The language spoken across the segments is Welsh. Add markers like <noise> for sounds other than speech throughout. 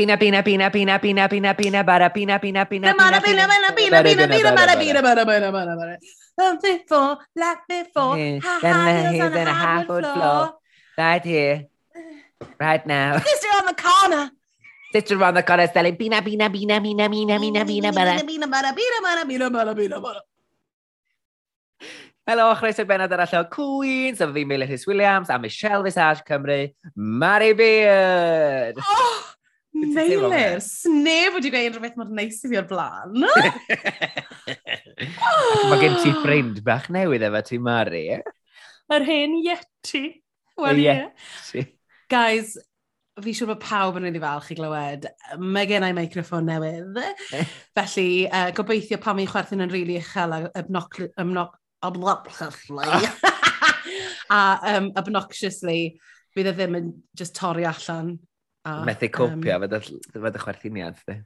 Bina, bina, bina, bina, bina, bina, bina, bara, bina, bina, bina, bina, bina, bina, bina, bina, bina, bara, bina, bara, bina, bara, bara. Something for, like before, high heels on a hardwood floor. Right here, right now. Sister on the corner. Sister around the corner selling bina, bina, bina, bina, bina, bina, bina, bara. Bina, bara, bina, bara, bina, bara, bina, bara. Helo, chroeso benod arall o Queens, efo fi Meilir Rhys Williams a Michelle Visage Cymru, Mary Beard. Oh! Meilir, sneb wedi gweud rhywbeth mor neis i fi o'r blaen. <laughs> Oh. Mae gen ti ffrind bach newydd efo ti Mari. Yr hen Yeti. Wel ie. Guys, fi siŵr bod pawb yn rili falch i glywed. Mae gen i microffon newydd. <laughs> Felly, uh, gobeithio pam i chwerthin yn rili really uchel a obnoxious... Obnoc <laughs> a um, obnoxiously, bydd e ddim yn just torri allan A, Methu copio, um, fedd y chwerthiniad, di.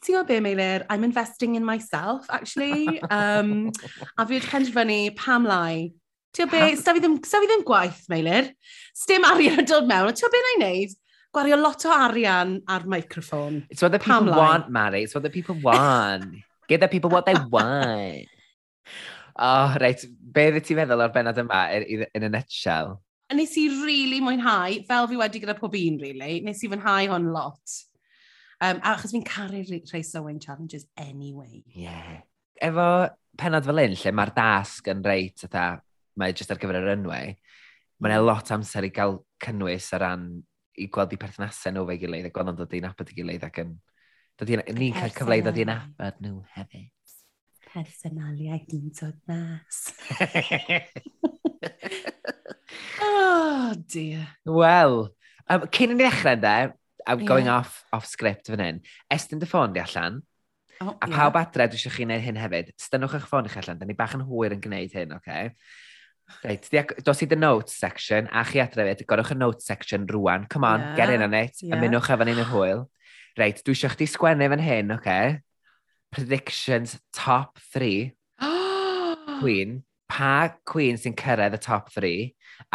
Ti'n gwybod be, Meilir? I'm investing in myself, actually. Um, a fi wedi penderfynu pam lai. Ti'n gwybod be, sef i ddim, sef i ddim gwaith, Meilir. Sdim arian yn dod mewn. Ti'n gwybod be na i wneud? Gwario lot o arian ar microphone. It's what the people pam want, Mary. It's what the people want. Give the people what they <laughs> want. Oh, reit. Be ddyd ti'n meddwl o'r benod yma in, in a nutshell? A nes i rili really mwynhau, fel fi wedi gyda pob un, really, nes i fwynhau hwn lot. Um, achos fi'n caru rhai sewing challenges anyway. Yeah. Efo penod fel un, lle mae'r dasg yn reit, ytha, mae jyst ar gyfer yr runway, mae'n e lot amser i gael cynnwys ar ran i gweld i perthnasau nhw fe gilydd, a gweld nhw'n dod i'n apod i gilydd ac yn... Ni'n cael cyfle i ddod i'n apod nhw hefyd. Personaliaeth ni'n dod mas. <laughs> Oh dear. Wel, um, cyn i ni ddechrau de, I'm going yeah. off, off script fan hyn, estyn dy ffôn di allan. Oh, a pawb adre, dwi eisiau chi wneud hyn hefyd. Stynwch eich ffôn i chi allan, da ni bach yn hwyr yn gwneud hyn, oce? Okay? Reit, dos i the notes section, a chi adre fyd, gorwch y notes section rwan. Come on, yeah. get in on it, yeah. a mynwch efo ni'n y hwyl. Reit, dwi eisiau chdi sgwennu fan hyn, oce? Okay? Predictions top 3. <gasps> Queen pa Queen sy'n cyrraedd y top 3,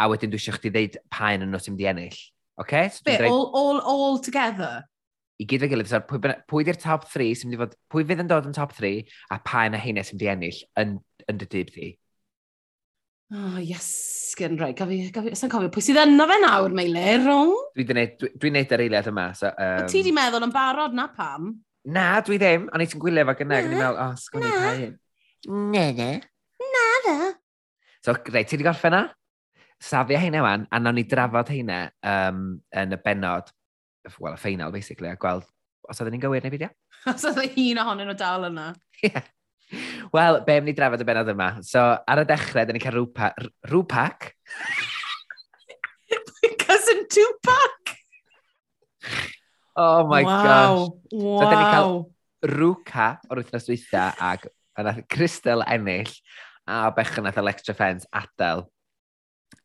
a wedyn dwi eisiau chdi ddeud pa un yn nhw sy'n mynd i ennill. Okay? So Be, dreid... all, all, all together? I gyd fe gilydd, so pwy, pwy di'r top 3 sy'n mynd i fod, pwy fydd yn dod yn top 3, a pa un a heine sy'n mynd i ennill yn, yn dy dyb di. Oh, yes, gen rai. Sa'n cofio pwy sydd yna fe nawr, Meilir? Dwi'n neud, dwi, dwi neud yr eiliad yma. So, um... O ti di meddwl yn barod na pam? Na, dwi ddim. ond i ti'n gwylio fo gynnau, ac o'n i'n meddwl, o, sgwni pa un. Ne, ne. Hello. So, reit, ti wedi gorffen na? Safio heina wan, a nawn ni drafod heina um, yn y benod, well, y ffeinal, basically, a gweld os oedden ni'n gywir neu beidio. <laughs> os oedden un ohonyn nhw dal yna. Yeah. Wel, be ni drafod y benod yma? So, ar y dechrau, da ni'n cael rwpa, rwpac. Cousin Tupac! Oh my wow. gosh. Wow. So, da ni'n cael rwca o'r wythnos dwytha ac yna Crystal ennill a bechyn nath Electra Fence adael.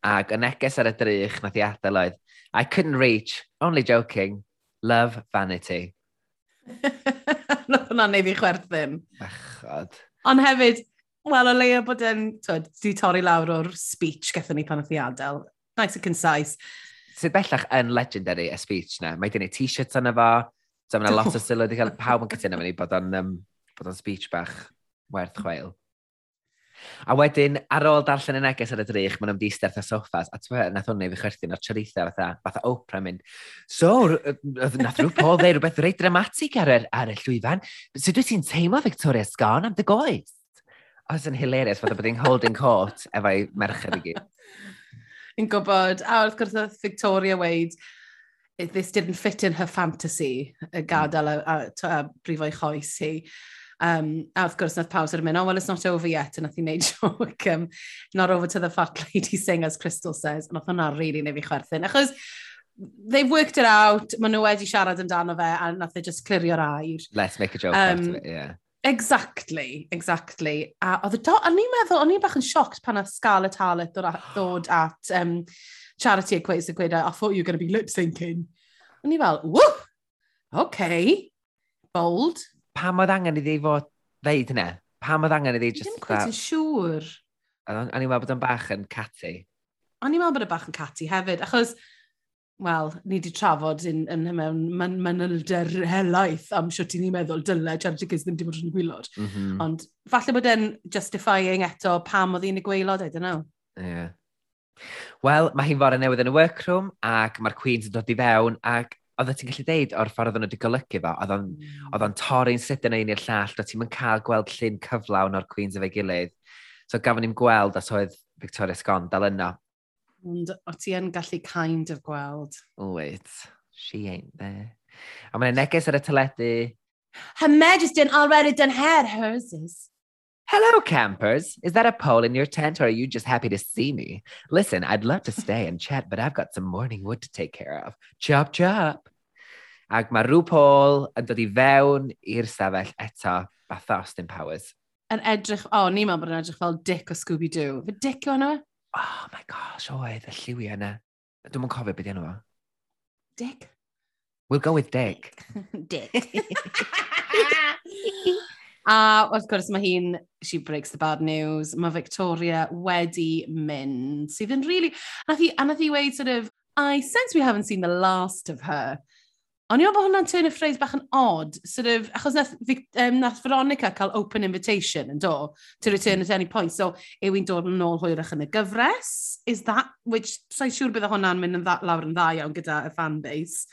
Ac y neges ar y drych nath i adael oedd, I couldn't reach, only joking, love vanity. <laughs> Nath hwnna'n neud i chwerthin. Bechod. Ond hefyd, wel, o leia bod yn, twyd, di torri lawr o'r speech gethon ni pan oedd i adael. Nice and concise. Sydd bellach yn legendary y speech na. Mae gen i t-shirts yna fo. So, mae yna lot o <laughs> sylw wedi cael pawb yn cytuno fyny bod o'n um, bod o'n speech bach werth chweil. A wedyn, ar ôl darllen y neges ar y drych, mae'n ymdeister fatha soffas, a ti'n meddwl, nath hwnna i fi chwerthin o'r treitha fatha, fatha Oprah mynd, so, nath rhyw Paul ddeud rhywbeth reit dramatig ar, er, ar y llwyfan, sut wyt ti'n teimlo Victoria Sgon am dy goes? O, it's yn hilarious, fatha bod i'n holding court efo'i merched i gyd. <laughs> Yn gwybod, a wrth gwrs oedd Victoria weid, this didn't fit in her fantasy, y gadael a, a, a, a brifo'i choes hi. Um, a wrth gwrs, nath pawb sort of mynd, oh, well, it's not over yet, and nath i wneud <laughs> joke, um, not over to the fat lady sing, as Crystal says, and nath hwnna really neu fi chwerthin, achos they've worked it out, maen nhw wedi siarad amdano fe, a nath they just clirio'r air. Let's make a joke um, out of it, yeah. Exactly, exactly. A oedd y do, o'n ni'n meddwl, o'n i'n bach yn sioct pan oedd Scarlett Harlett ddod at, ddod at um, charity equates yn gweud, e, I thought you were going to be lip syncing. O'n i fel, woo, okay, bold, pam oedd angen iddi fod ddeud hynna? Pam oedd angen iddi just... Ddim cwet yn siŵr. O'n i'n meddwl bod o'n bach yn cati. O'n i'n meddwl bod o'n bach yn cati hefyd, achos, wel, ni wedi trafod yn, yn mewn man, manylder helaeth am siwt i ni'n meddwl dyle Charlie Kiss ddim wedi bod yn gwylod. Mm -hmm. Ond falle bod e'n justifying eto pam oedd hi'n y gweilod, I don't know. Yeah. Wel, mae hi'n fore newydd yn y workroom ac mae'r Queen's yn dod i fewn ac oedd e ti'n gallu deud o'r ffordd oedd nhw wedi golygu fo, oedd o'n mm. torri'n sydyn ein i'r llall, oedd ti'n cael gweld llun cyflawn o'r Queens efo'i gilydd. So gafon ni'n gweld os oedd Victoria Sgon dal yno. Ond o ti yn gallu kind of gweld. Oh wait, she ain't there. A mae'n neges ar y teledu. Her Majesty already done had hers is. Hello, campers. Is that a pole in your tent, or are you just happy to see me? Listen, I'd love to stay and chat, but I've got some morning wood to take care of. Chop, chop. Ac mae rhyw Paul yn dod i fewn i'r sefell eto, fath Austin Powers. Yn edrych, o, oh, ni'n meddwl bod yn edrych fel Dick o Scooby-Doo. Fe Dick o'n nhw? E? Oh my gosh, oedd, y lliwi yna. Dwi'n mwyn cofio beth yna fo. Dick? We'll go with Dick. <laughs> Dick. <laughs> <laughs> A wrth gwrs mae hi'n, she breaks the bad news, mae Victoria wedi mynd, sydd yn really, a nath hi weid sort of, I sense we haven't seen the last of her. O'n i'n meddwl bod hwnna'n turn y phrase bach yn odd, sort of, achos nath, um, nath Veronica cael open invitation yn do, to return at any point, so yw i'n dod yn ôl hwyrach yn y gyfres, is that, which, sa'n so siŵr bydd hwnna'n mynd yn dda, lawr yn dda iawn gyda y fanbase.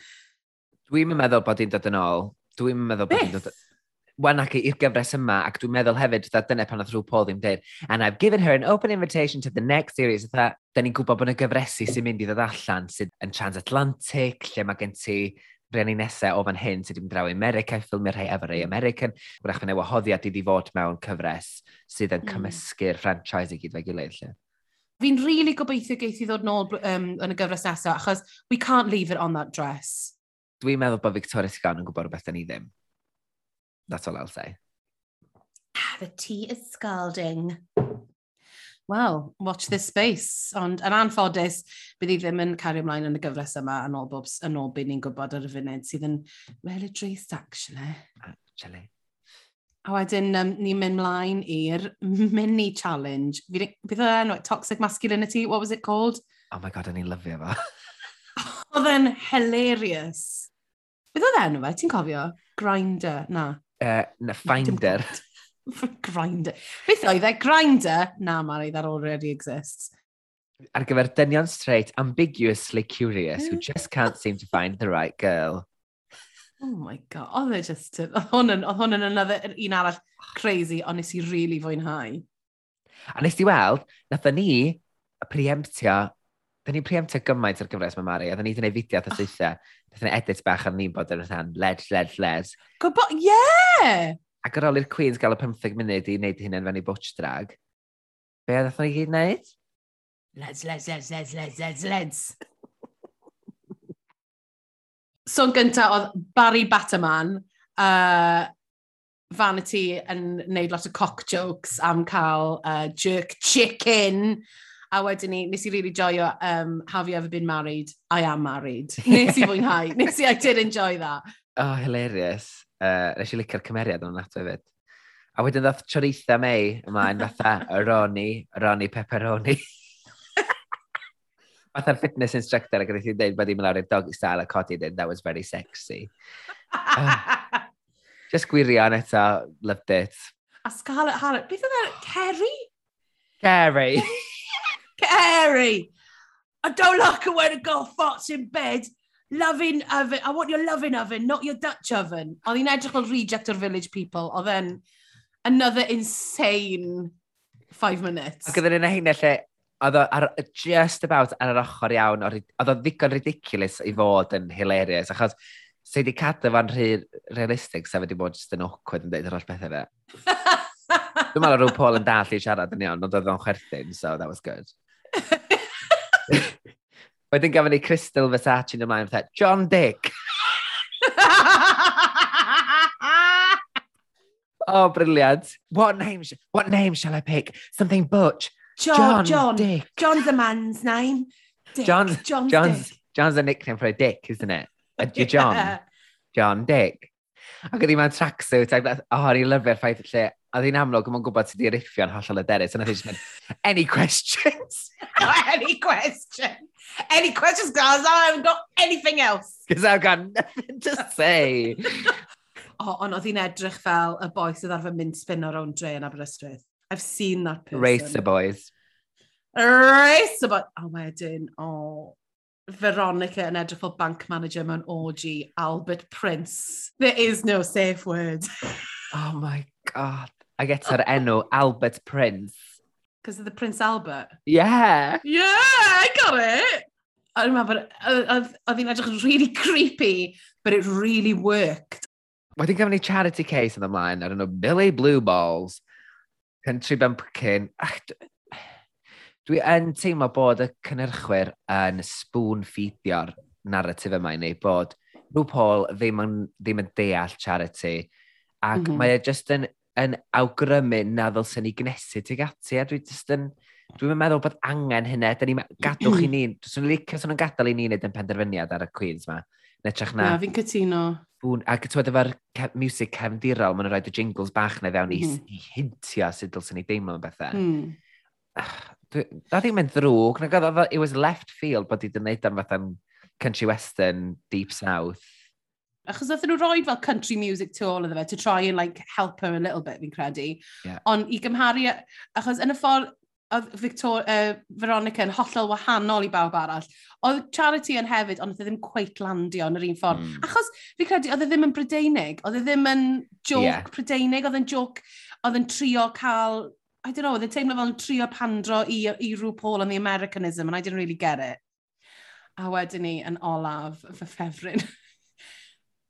Dwi'n meddwl bod hi'n dod yn ôl. Dwi'n meddwl bod hi'n dod yn ôl wanagu i'r gyfres yma, ac dwi'n meddwl hefyd, dda, dyna pan oedd rhyw Paul ddim dweud, and I've given her an open invitation to the next series, dda, da ni'n gwybod bod y gyfresu sy'n mynd i ddod allan, sydd yn transatlantic, lle mae gen ti rhieni nesau o fan hyn sydd wedi draw i America, ffilmio rhai efo rei American, wrach fyna wahoddiad i fod mewn cyfres sydd yn mm. cymysgu'r franchise i gyd fe gilydd. Lle. Fi'n rili really gobeithio geith i ddod nôl um, yn y gyfres nesaf, achos we can't leave it on that dress. Dwi'n meddwl bod Victoria Sigan yn gwybod rhywbeth da ni ddim. That's all I'll say. Ah, the tea is scalding. Well, watch this space. Ond yn anffodus, bydd i ddim yn cario ymlaen yn y gyfres yma yn ôl bobs yn ôl byd ni'n gwybod ar y funud sydd yn really drist, actually. Actually. A wedyn um, ni'n mynd mlaen i'r mini challenge. Bydd e toxic masculinity, what was it called? Oh my god, o'n i'n lyfio fo. Oedd e'n hilarious. Bydd oedd enw fe, ti'n cofio? Grinder, na uh, na Finder. <laughs> grinder. Beth oedd e? Grinder? Na, Mari, that already exists. Ar gyfer dynion straight, ambiguously curious, who just can't seem to find the right girl. Oh my god, oedd e just... Oedd hwn yn, another, un arall crazy, ond nes i really fwynhau. A nes i weld, nath ni preemptio Dyn ni preemptio gymaint ar gyfres mae Mari, a dyn wedi gwneud fideo at ah. y oh. Nath ni edit bach ar ni'n bod yn rhan, led, led, led. Gwybod! Yeah! Ac ar ôl i'r Queens gael y 15 munud i wneud hynny'n fan i butch drag, be a ddathon ni gyd wneud? Let's, let's, let's, let's, let's, let's, let's. Sôn so, gyntaf oedd Barry Batterman, uh, Vanity yn neud lot o cock jokes am cael uh, jerk chicken, A wedyn ni, nes i really joio, um, have you ever been married? I am married. <laughs> Nes i fwynhau. nes i, I did enjoy that. Oh, hilarious. Uh, nes i licio'r cymeriad o'n nato hefyd. A wedyn ddoth Choritha May ymlaen fatha Roni, Roni Pepperoni. <laughs> fatha'r fitness instructor ac roedd hi'n dweud bod i'n mynd lawr i'r doggy style a codi dweud that was very sexy. Ah. uh, just gwirion eto, loved it. A Scarlett Harlot, beth oedd e? Kerry? Kerry. Kerry! I don't like her when a girl farts in bed loving oven, I want your loving oven, not your Dutch oven. Oedd hi'n edrych fel reject o'r village people. Oedd then another insane five minutes. Ac oedd yn un hynny lle, oedd o just about ar yr ochr iawn, oedd o ddigon ridiculous i fod yn hilarious, achos sy'n di cadw fan rhy realistig, sef wedi bod just yn awkward yn dweud yr holl bethau fe. <laughs> Dwi'n meddwl rhyw Paul yn dall i siarad yn iawn, ond oedd o'n chwerthin, so that was good. <laughs> Wedyn gafon ni Crystal Versace yn ymlaen, fatha, John Dick. <laughs> oh, briliant. What name, what name shall I pick? Something butch. John, John, John Dick. John's a man's name. Dick. John's, John's, John's, Dick. John's a nickname for a dick, isn't it? A yeah. John. John Dick. Ac oedd hi mewn tracksuit, ac oh, o'n i'n lyfio'r ffaith lle, a ddim amlwg, mae'n gwybod sydd wedi riffio'n hollol aderus, a nath i just mynd, any questions? <laughs> any questions? any questions, guys? I haven't got anything else. Because I've got nothing to say. o, <laughs> oh, ond oedd hi'n edrych fel y boi sydd arfer mynd spin o rown dre yn Aberystwyth. I've seen that person. Race the boys. Race the boys. A oh, wedyn, o, oh, Veronica yn edrych fel bank manager mewn OG, Albert Prince. There is no safe word. <laughs> oh my god. I get her enw, Albert Prince. Because of the Prince Albert? Yeah. Yeah, I got it. O'n i'n oedd hi'n edrych yn really creepy, but it really worked. Wedyn gafon ni charity case yn ymlaen, ar yno Billy Blue Balls, Country Bumpkin. Ach, Dwi yn teimlo bod y cynnyrchwyr yn spoon ffeidio'r narratif yma i ni, bod rhyw Paul ddim yn, ddim yn deall charity, ac mm -hmm. mae e just yn, yn awgrymu na ddylsyn ni gnesu tuag ati, a dwi just yn... Dwi'n meddwl bod angen hynny, Da ni'n gadwch i <clears throat> ni. Dwi'n licio sy'n nhw'n gadael i ni wneud yn penderfyniad ar y Queens ma. Netrych na. Na, fi'n cytuno. Bwn, ac tywed efo'r ke music cefndirol, maen nhw'n rhaid y jingles bach na fewn mm. i, mhm. i hintio sut dylsyn ni deimlo yn bethau. Mm. Ah, na ddim yn ddrwg. Na gada, it was left field bod i gwneud am fatha'n country western, deep south. Achos oedd nhw roed fel country music to all of fe, to try and like help her a little bit, fi'n credu. Yeah. Ond i gymharu, achos yn y ffordd, oedd Victor, uh, Veronica yn hollol wahanol i bawb arall. Oedd Charity yn hefyd, ond oedd e ddim cweit landio yn yr un ffordd. Mm. Achos fi credu, oedd e ddim yn Brydeinig, oedd e ddim yn joc yeah. Brydeinig, oedd e'n joc, oedd e'n trio cael, I don't know, oedd e'n teimlo fel yn trio pandro i, i rhyw Paul on the Americanism, and I didn't really get it. A wedyn ni yn olaf fy ffefryn. <laughs>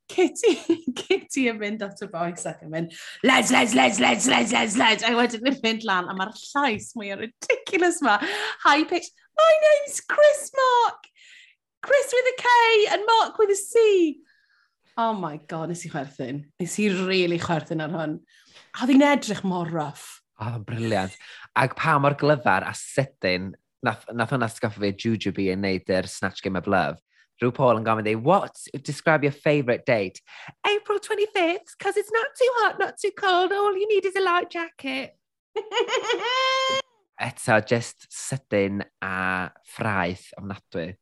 Kitty, <laughs> Kitty yn mynd at y boes ac yn mynd, lads, lads, lads, lads, lads, lads, lads, a wedyn yn mynd lan, a mae'r llais mwy ridiculous ma, high pitch, my name's Chris Mark, Chris with a K and Mark with a C. Oh my god, nes i chwerthin. Nes i really chwerthin ar hwn. A oedd hi'n edrych mor rough. O, oh, briliant. Ac pa mor glyfar a sydyn nath, nath hwnna sgoffa fi Juju yn neud yr Snatch Game of Love. RuPaul and Gamma they what, describe your favourite date? April 25th, because it's not too hot, not too cold. All you need is a light jacket. <laughs> Eto, just sydyn a ffraith ofnadwy.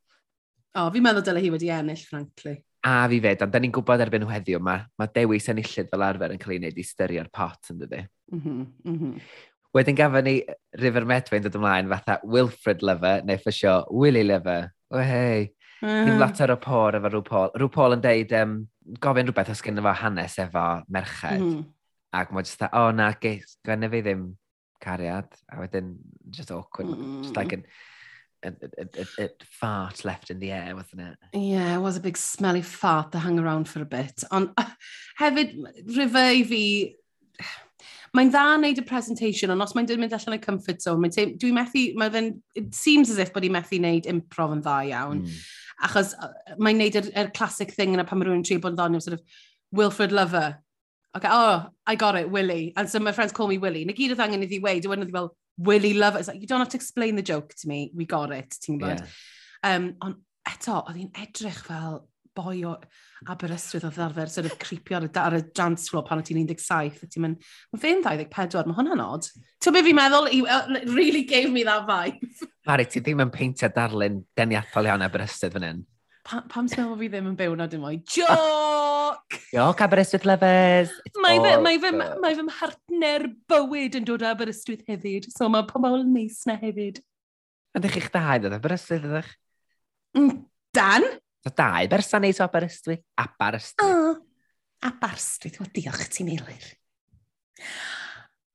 O, oh, fi'n meddwl dyle hi wedi ennill, frankly. A fi fed, ond da ni'n gwybod erbyn nhw heddiw yma, mae dewis enillydd fel arfer yn cael ei wneud i styrio'r pot yn dydy. Mm -hmm, mm -hmm. Wedyn gafon ni River Medway yn dod ymlaen fatha Wilfred Lover, neu ffysio Willy Lover. O hei. Deimlat ar y por efo rhyw Paul. Rhyw Paul yn deud, um, gofyn rhywbeth os gyda fo hanes efo merched. Mm. Ac mae jyst, o oh, na, gwenna fi ddim cariad. A wedyn, just awkward. Mm. Just like an, a, a, a, a fart left in the air, wasn't it? Yeah, it was a big smelly fart that hung around for a bit. Ond uh, <sighs> hefyd, rhyfau i fi, <sighs> mae'n dda wneud y presentation, ond os mae'n dod mynd allan y comfort zone, mae'n dwi methu, mae fe'n, it seems as if bod i methu wneud improv yn dda iawn. Mm. Achos mae'n neud yr, yr classic thing yna pan mae rhywun yn trio bod yn ddoniol, sort of, Wilfred Lover. Okay, oh, I got it, Willy. And so my friends call me Willy. Na gyd oedd angen iddi weid, dwi'n fel, Willy Lover. It's like, you don't have to explain the joke to me, we got it, ti'n gwybod? Yeah. Um, ond eto, oedd hi'n edrych fel boi o Aberystwyth oedd arfer sort of creepio ar y, ar y dance floor pan o ti'n 17, a ti'n mynd, mae fe'n 24, mae hwnna'n odd. Ti'n beth fi'n meddwl, he uh, really gave me that vibe. <laughs> Mari, ti ddim yn peintio darlun deniathol iawn Aberystwyth fan hyn. Pa, pam sy'n meddwl fi ddim yn byw na dim o'i? Joc! <laughs> Joc Aberystwyth lefes! Mae fy, mae fy, mae fy mhartner bywyd yn dod o Aberystwyth hefyd, so mae pobl neis na hefyd. Yn ddech chi'ch dau ddod Aberystwyth ydych? Mm, dan? So dau berson neis o Aberystwyth, Aberystwyth. Oh, Aberystwyth, o diolch ti, eilir.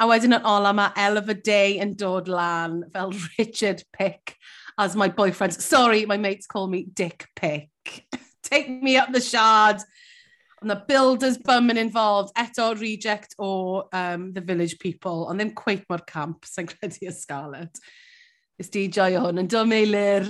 A wedyn yn ola mae Elva Day yn dod lan fel <laughs> Richard Pick as my boyfriend. Sorry, my mates call me Dick Pick. <laughs> Take me up the shard. And the builders bumming involved. Eto reject o um, the village people. Ond ddim cweith mor camp, sy'n credu y Scarlett. Ys di joio hwn yn dod meilir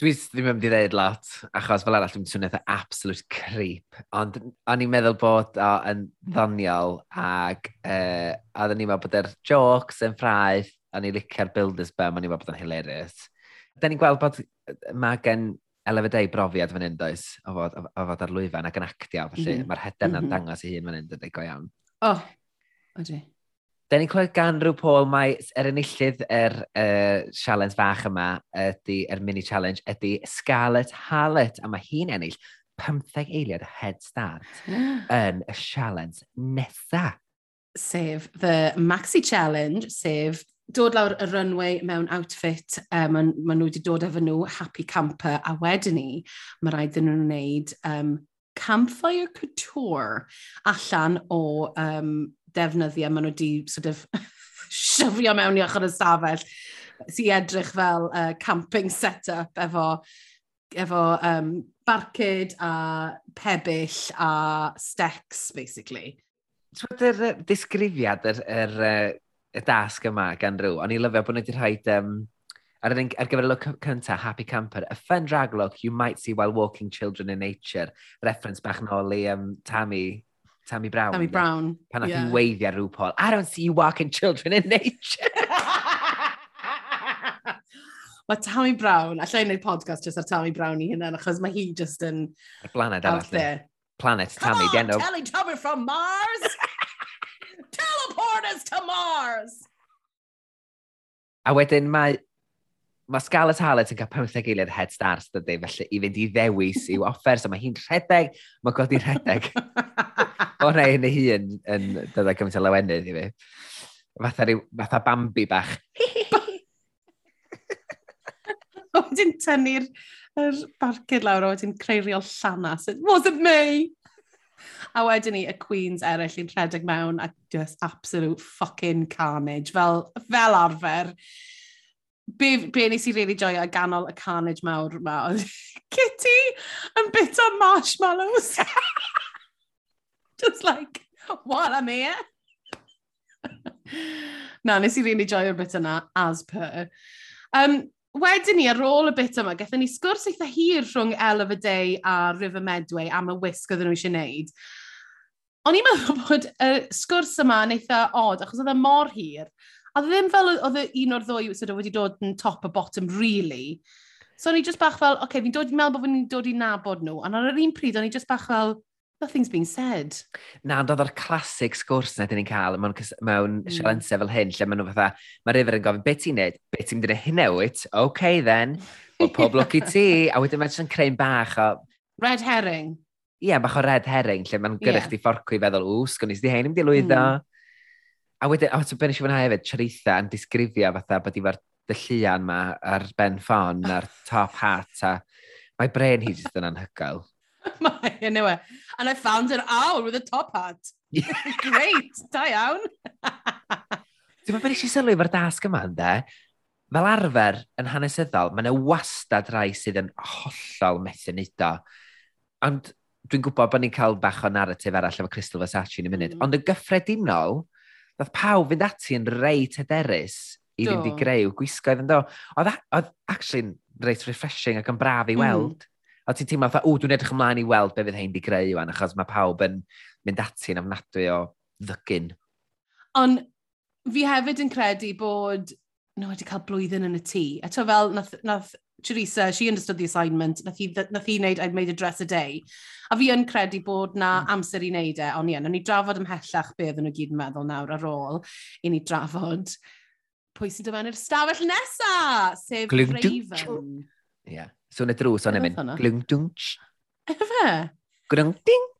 dwi ddim yn mynd i ddweud lot, achos fel arall dwi'n swnio eitha absolute creep, ond o'n i'n meddwl bod o yn ddoniol ac uh, oedden ni'n meddwl bod yr jokes yn ffraith, o'n i'n licio'r builders bum, o'n i'n meddwl bod o'n hilarious. Da ni'n gweld bod mae gen elefydau brofiad fan hyn, does, o fod, o fod ar lwyfan ac yn actio, felly mm -hmm. mae'r heder yna'n mm -hmm. dangos i hun fan hyn, dydy, go iawn. O, oh, ydy. Da ni'n clywed gan rhyw Paul mae yr enillydd yr uh, challenge fach yma, ydy, yr mini challenge, ydy Scarlett Hallett, a mae hi'n ennill 15 eiliad head start <gasps> yn y challenge nesa. Sef the maxi challenge, sef dod lawr y runway mewn outfit, um, maen ma nhw wedi dod efo nhw happy camper, a wedyn ni, mae rhaid dyn nhw'n wneud um, campfire couture allan o um, defnyddio, maen nhw wedi sort of <laughs> syfio mewn i ochr y stafell sy'n edrych fel uh, camping set-up efo, efo um, barcud a pebyll a stecs, basically. Twyd yr er, disgrifiad, yr, er, er, y dasg yma gan rhyw, o'n i lyfio bod wedi rhaid um, ar, un, ar gyfer y look cyntaf, Happy Camper, a fun drag look you might see while walking children in nature, reference bach nôl i um, Tammy Tammy Brown. Tammy Brown. Pan nath yeah. weiddi ar RuPaul. I don't see you walking children in nature. <laughs> mae Tammy Brown, allai wneud podcast just ar Tammy Brown i hynna, achos mae hi just yn... Y blaned arall. Planet Come Tammy, on, Teletubby from Mars! <laughs> Teleport us to Mars! A wedyn mae mae Scarlett Hallett yn cael 15 eiliad head start, dydy, felly i fynd i ddewis i'w offer, so mae hi'n rhedeg, mae godi rhedeg. o rei yn y hun yn dod dydda gymaint o lawenydd i fi. Fatha, ryw, fatha Bambi bach. <laughs> Wedyn tynnu'r er barcud lawr, a wedyn creu reol llanas. It wasn't me! A wedyn ni, y Queens eraill i'n rhedeg mewn a just absolute fucking carnage, fel, fel arfer be, be nes i really joio a ganol y carnage mawr yma, oedd <laughs> Kitty yn bit o marshmallows. <laughs> Just like, what am I? Na, nes i really joio'r bit yna, as per. Um, wedyn ni, ar ôl y bit yma, gathen ni sgwrs eitha hir rhwng El of a Day a River Medway am y wisg oedden nhw eisiau gwneud. O'n i'n meddwl <laughs> bod y sgwrs yma yn eitha od, achos oedd e mor hir, A e ddim fel oedd e un o'r ddwy sort of wedi dod yn top a bottom, really. So o'n i just bach fel, oce, okay, fi'n dod i meddwl bod fi'n dod i nabod nhw, ond ar yr un pryd o'n i just bach fel, nothing's been said. Na, ond oedd o'r classic sgwrs na dyn ni'n cael mewn, mewn mm. sialensau fel hyn, lle maen nhw fatha, mae River yn gofyn, beth ti'n neud? Beth ti'n dweud hyn newid? OK then, o pob <laughs> look i ti. A wedyn mae'n sy'n creu'n bach o... Red herring. Ie, yeah, bach o red herring, lle mae'n gyrrych yeah. di fforcw i feddwl, ww, sgwnis di hyn ddim di lwyddo. Mm. A wedyn, o, so benes i fyna hefyd, Charitha yn disgrifio fatha bod i fo'r dyllian ma ar ben ffon <laughs> a'r top hat a mae bren hi jyst yn anhygoel. <laughs> mae, anyway. And I found an owl with a top hat. <laughs> Great, da iawn. Dwi'n meddwl eisiau sylwi efo'r dasg yma, ynddo? Fel arfer, yn hanesyddol, mae yna wastad rai sydd yn hollol methu neud o. Ond dwi'n gwybod bod ni'n cael bach o narratif arall efo Crystal Versace yn y munud. Mm. Ond y gyffredinol, nath pawb fynd ati yn reit hyderus i fynd i greu gwisgoedd yn do. Oedd, oedd actually reit refreshing ac yn braf i mm. weld. Mm. A ti'n teimlo, o, dwi'n edrych ymlaen i weld be fydd hein di greu yw'n, achos mae pawb yn mynd ati yn ofnadwy o ddygyn. Ond fi hefyd yn credu bod nhw no, wedi cael blwyddyn yn y tŷ. A to fel, nath, nath Teresa, she understood the assignment, nath hi, nath hi wneud, I'd made a dress a day. A fi yn credu bod na mm. amser i wneud e, ond ie, yeah, ni drafod ymhellach be oedden nhw gyd yn meddwl nawr ar ôl i ni drafod pwy sy'n dyfa'n yr stafell nesa, sef Glug Raven. Ie, yeah. swn y drws o'n mynd. Glwng dwng. Efe? Glwng ding.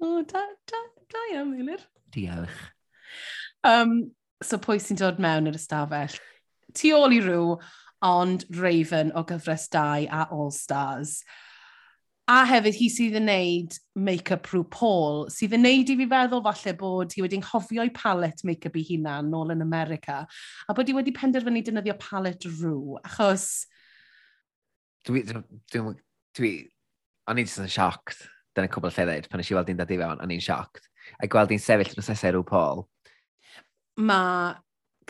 O, da, da, da iawn, Eilir. Diolch. Um, so pwy sy'n dod mewn yr ystafell? Tu ôl i rhyw, ond Raven o gyfres 2 a All Stars. A hefyd hi sydd yn neud make-up rhyw Paul, sydd yn neud i fi feddwl falle bod hi wedi'n hofio'i palet make-up i hunan nôl yn America, a bod hi wedi penderfynu defnyddio palet rhyw, achos... Dwi, dwi, dwi, dwi, o'n i jyst yn sioct, dyna cwbl lle ddweud, pan eisiau weld i'n dod i fewn, o'n i'n sioct. A gweld i'n sefyll nos rhyw Paul. Mae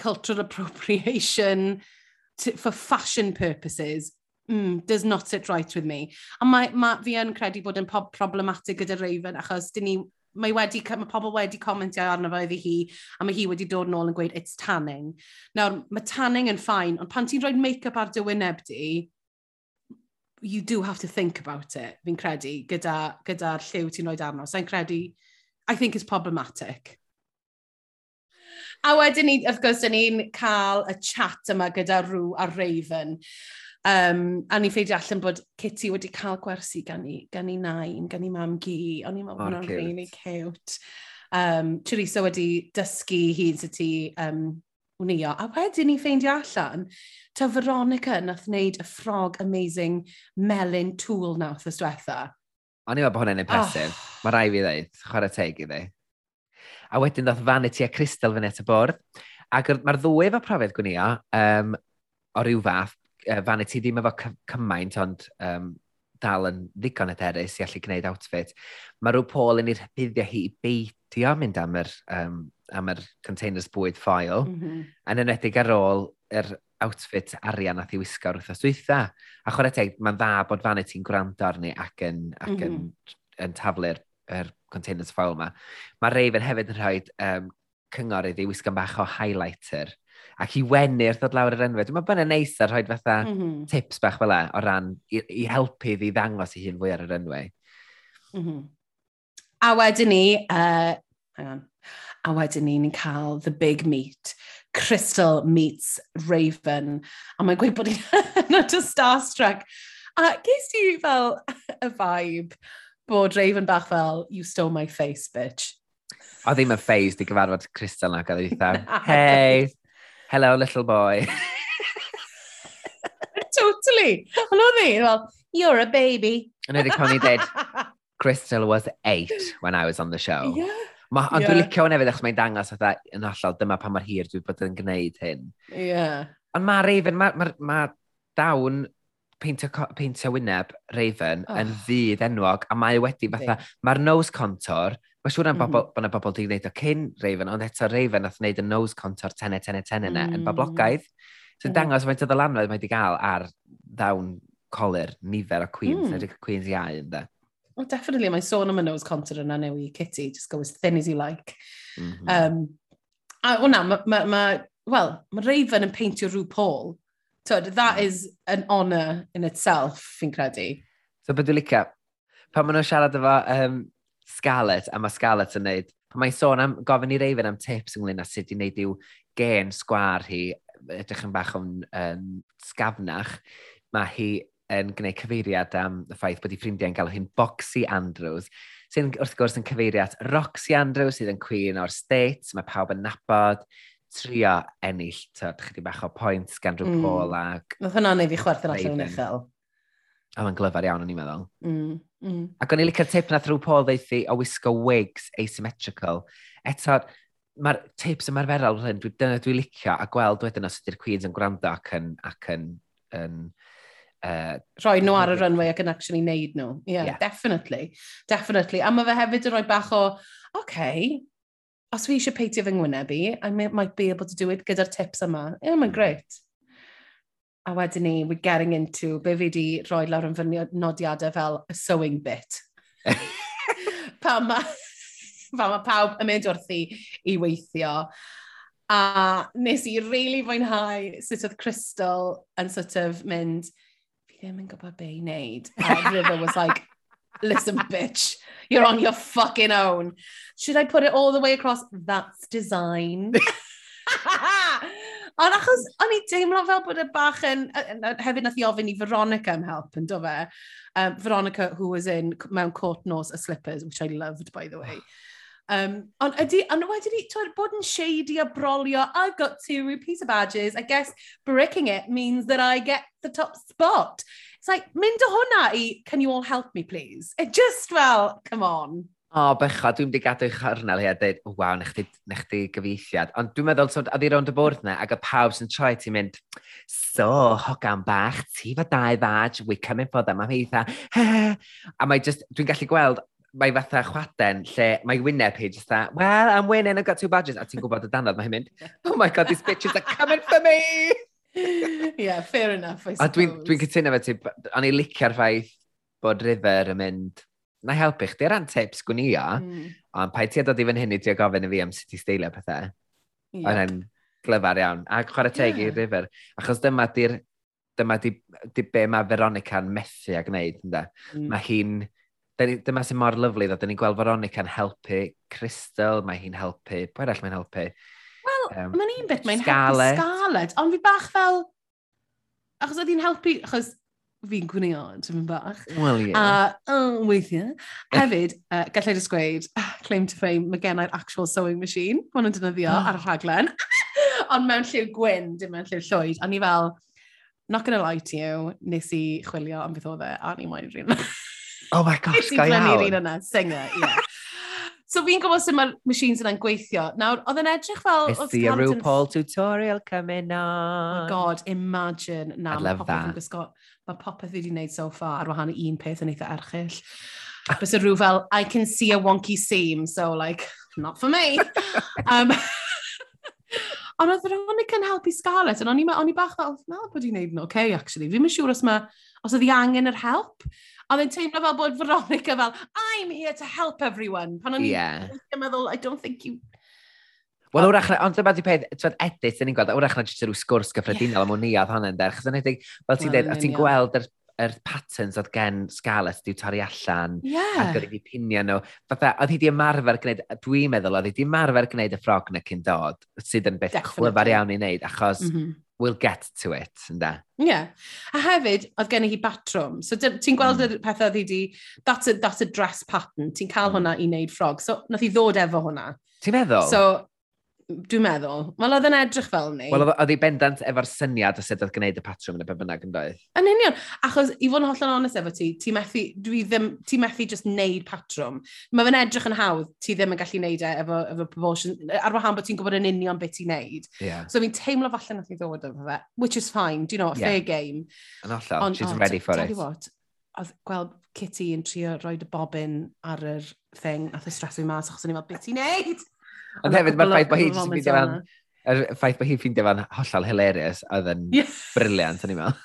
cultural appropriation to, for fashion purposes, mm, does not sit right with me. A mae, mae fi yn credu bod yn problematic gyda Raven, achos dyn ni, mae, wedi, mae pobl wedi comentio arno fo iddi hi, a mae hi wedi dod nôl yn gweud, it's tanning. Nawr, mae tanning yn ffain, ond pan ti'n rhoi make-up ar dy wyneb di, you do have to think about it, fi'n credu, gyda'r gyda, gyda lliw ti'n rhoi arno. So, credu, I think it's problematic. A wedyn ni, wrth gwrs, dyn ni'n cael y chat yma gyda Rw a Raven. Um, a ni'n ffeidio allan bod Kitty wedi cael gwersi gan i, gan i nain, gan i mam gi. O'n i'n meddwl oh, hwnna'n oh, really cute. Um, Teresa wedi dysgu hyd y ti um, wnio. A wedyn ni ffeindio allan, ta Veronica nath wneud y ffrog amazing melyn tŵl nawth ys diwetha. O'n i'n meddwl bod hwnna'n impressive. Oh. Mae rai fi ddeud, chwarae teg i ddeud a wedyn ddoth Vanity a Crystal fyny at y bwrdd. Ac mae'r ddwy efo profiad gwnio um, o ryw fath, Vanity ddim efo cymaint, ond um, dal yn ddigon hyderus i allu gwneud outfit. Mae rhyw Paul yn ei rhybuddio hi i beidio mynd am yr, um, am yr containers bwyd ffoil, mm -hmm. yn enwedig ar ôl yr outfit arian nath i wisgo wrth ysdwytha. A chwarae teg, mae'n dda bod Vanity'n gwrando arni ac yn, ac mm -hmm. yn taflu'r er containers foil yma. Mae Raven hefyd yn rhoi um, cyngor iddi wisgo'n bach o highlighter ac i wenu wrth ddod lawr yr enwau. Dwi'n meddwl bod yna neis ar rhoi fatha mm -hmm. tips bach fel e o ran i, i helpu iddi ddangos i hun fwy ar yr enwau. Mm -hmm. A wedyn ni, uh, hang on, a wedyn ni ni'n cael the big meat. Crystal meets Raven. A mae'n gweud bod hi'n <laughs> not a starstruck. A ges ti fel <laughs> y vibe bod Raven bach fel, you stole my face, bitch. O ddim yn ffeis di gyfarfod Crystal na gael eitha. <laughs> Hey, hello little boy. <laughs> totally. Ond oedd hi, fel, you're a baby. Yn edrych pan i dweud, <laughs> Crystal was eight when I was on the show. Yeah. Ma, ond yeah. dwi'n licio hwn hefyd achos mae'n dangos oedd yn hollol dyma pan mae'r hir dwi'n bod yn gwneud hyn. Yeah. Ond mae Raven, mae ma, ma dawn peintio, peintio wyneb Raven oh. yn fydd enwog, a mae wedi fatha, mae'r nose contour, Mae siŵr am mm -hmm. bobl, bod yna bobl wedi gwneud o cyn Raven, ond eto Raven nath wneud y nose contour tenne, tenne, tenne yna mm. yn boblogaidd. So mm. dangos faint o ddylanwedd mae wedi cael ar ddawn colir nifer o Queens, mm. nid Queens iau ynda. Well, definitely, mae'n sôn am y nose contour yna newi Kitty, just go as thin as you like. Mm -hmm. um, a hwnna, mae, ma, ma, well, mae Raven yn peintio rhyw Paul Tod, that is an honour in itself, fi'n credu. So, beth dwi'n licio, pan maen nhw'n siarad efo um, Scarlett, a mae Scarlett yn neud, pan mae'n sôn am gofyn i Raven am tips ynglyn â sut i wneud i'w gen sgwar hi, edrych yn bach o'n um, sgafnach, mae hi yn gwneud cyfeiriad am y ffaith bod ei ffrindiau'n gael hi'n Boxy Andrews, sy'n wrth gwrs yn cyfeiriad Roxy Andrews sydd yn Queen o'r States, mae pawb yn nabod, trio ennill, tyd, chydig bach o pwynt gan drwy mm. Paul ac... Nath hwnna neud fi chwerth yn allan yn uchel. A mae'n glyfar iawn, o'n i'n meddwl. Mm, mm. Ac o'n i licio'r tip na thrwy Paul ddeithi o wisgo wigs asymmetrical. Eto, mae'r tips ymarferol hyn, dwi, dyna dwi licio, a gweld wedyn os ydy'r Queens yn gwrando ac yn... Ac yn, yn uh, rhoi nhw ar y runway ac yn actually neud nhw. Yeah, yeah, definitely. Definitely. A mae fe hefyd yn rhoi bach o, okay, os fi eisiau peitio fy ngwynebu, i, may, might be able to do it gyda'r tips yma. Yeah, mae'n mm. great. A wedyn ni, we're getting into be fi di rhoi lawr yn fy nodiadau fel a sewing bit. <laughs> pa ma, pa ma pawb yn mynd wrthi i weithio. A nes i really fwynhau sut oedd Crystal yn sort of mynd, fi ddim yn gwybod be i wneud. A River was like, listen, bitch, you're on your fucking own. Should I put it all the way across? That's design. <laughs> Ond achos o'n i deimlo fel bod y bach yn, hefyd nath i ofyn i Veronica am help yn do fe. Um, Veronica, who was in mewn court nose a slippers, which I loved, by the way. Um, ond ydy, ond wedyn ni, twyd, bod yn shady a brolio, I've got two piece of badges, I guess bricking it means that I get the top spot. It's like, mynd o hwnna i, can you all help me please? It just well, come on. O, oh, bycha, dwi'n wedi gadw i'ch arnel hi a dweud, waw, nech chi, nech chi gyfeithiad. Ond dwi'n meddwl, so, a ddi rownd y bwrdd na, ac y pawb sy'n troi ti'n mynd, so, hogan bach, ti fa dau ddaj, we coming for them, am eitha, <laughs> a mae just, dwi'n gallu gweld, mae fatha chwaden lle mae wyneb hi just that, well, I'm winning, I've got two badges. A ti'n gwybod y danodd, mae hi'n mynd, oh my god, these bitches are coming for me! yeah, fair enough, I suppose. A dwi'n dwi cytuno fe ti, o'n i licio'r ffaith bod River yn mynd, na helpu chdi ran tips gwnio, mm. ond pa i ti a dod i fan hyn i ti o gofyn i fi am sut i steilio pethau. Yeah. Ond yn glyfar iawn. A chwarae teg yeah. i River, achos dyma di'r dyma di, di be mae Veronica'n methu a gwneud. Ynda. Mm. Mae hi'n... Dyma sy'n mor lyflu, ddod Dyna ni'n gweld Veronica'n helpu Crystal, mae hi'n helpu... pwy arall mae'n helpu? um, mae'n un bit mae'n helpu Scarlett, ond fi bach fel... Achos oedd hi'n helpu... Achos fi'n gwneud yn bach. Wel, ie. Yeah. A uh, weithiau. Hefyd, uh, gallai dysgweud, ah, claim to fame, mae gennau'r actual sewing machine. Mae'n yn dynyddio oh. Ah. ar y rhaglen. <laughs> ond mewn lliw gwyn, dim mewn lliw llwyd. A ni fel, not gonna lie to you, nes i chwilio am beth oedd e, a ni moyn rhywun. Oh my gosh, gael iawn. Nes i glennu'r un yna, singer, ie. Yeah. So fi'n gwybod sut mae'r machines yna'n gweithio. Nawr, oedd yn edrych fel... I It's the RuPaul tutorial coming oh on. Oh God, imagine. Na, I'd love that. Gwisgo, mae popeth fi wedi wneud so far ar wahan un peth yn eitha erchill. Bys y rhyw fel, I can see a wonky seam, so like, not for me. <laughs> um, <laughs> Ond oedd Veronica yn helpu Scarlett, ond o'n i, on i bach fel, na, bod i'n neud yn oce, okay, actually. Fi'n siŵr os, ma, os oedd i angen yr help. Ond mae'n teimlo fel bod Veronica fel, I'm here to help everyone. Pan o'n yeah. i'n meddwl, I don't think you... Wel, wrach na, ond dyma di peth, ti'n edit, dyn ni'n gweld, wrach na jyst rhyw sgwrs gyffredinol yeah. am o'n i oedd hwnna'n der, chos yn edrych, fel ti'n dweud, ti'n gweld yr yr patterns oedd gen Scarlett diw torri allan yeah. a gyda fi pinio nhw. Fatha, oedd hi di ymarfer gwneud, dwi'n meddwl, oedd hi di ymarfer gwneud y ffrog na cyn dod, sydd yn beth Definitely. clyfar iawn i wneud, achos mm -hmm we'll get to it, ynda? Ie. Yeah. A hefyd, oedd gen i hi batrwm. So ti'n gweld mm. y peth oedd hi di, that's a, that's a dress pattern, ti'n cael mm. hwnna i wneud ffrog. So nath hi ddod efo hwnna. Ti'n meddwl? So, Dwi'n meddwl. Wel, oedd yn edrych fel ni. Wel, oedd hi bendant efo'r syniad o sut oedd gwneud y patrwm yn y be bynnag yn doedd. Yn union. Achos, i fod yn hollol onest efo ti, ti methu, dwi ddim, ti methu just neud patrwm. Mae fe'n edrych yn hawdd, ti ddim yn gallu neud e efo, efo proportion, ar wahan bod ti'n gwybod yn union beth ti'n neud. Yeah. So fi'n teimlo falle nath i ddod efo fe, which is fine, do you know, fair yeah. game. Yn hollol, On, she's oh, ready for it. What, oedd gweld Kitty yn trio roi y bobyn ar yr thing, nath o stresu mas achos o'n i'n meddwl, beth ti'n neud? Ond hefyd mae'r ffaith bod hi'n ffeindio fan... Yr ffaith bod hi'n ffeindio fan hollol hilarious oedd yn briliant, o'n i'n meddwl.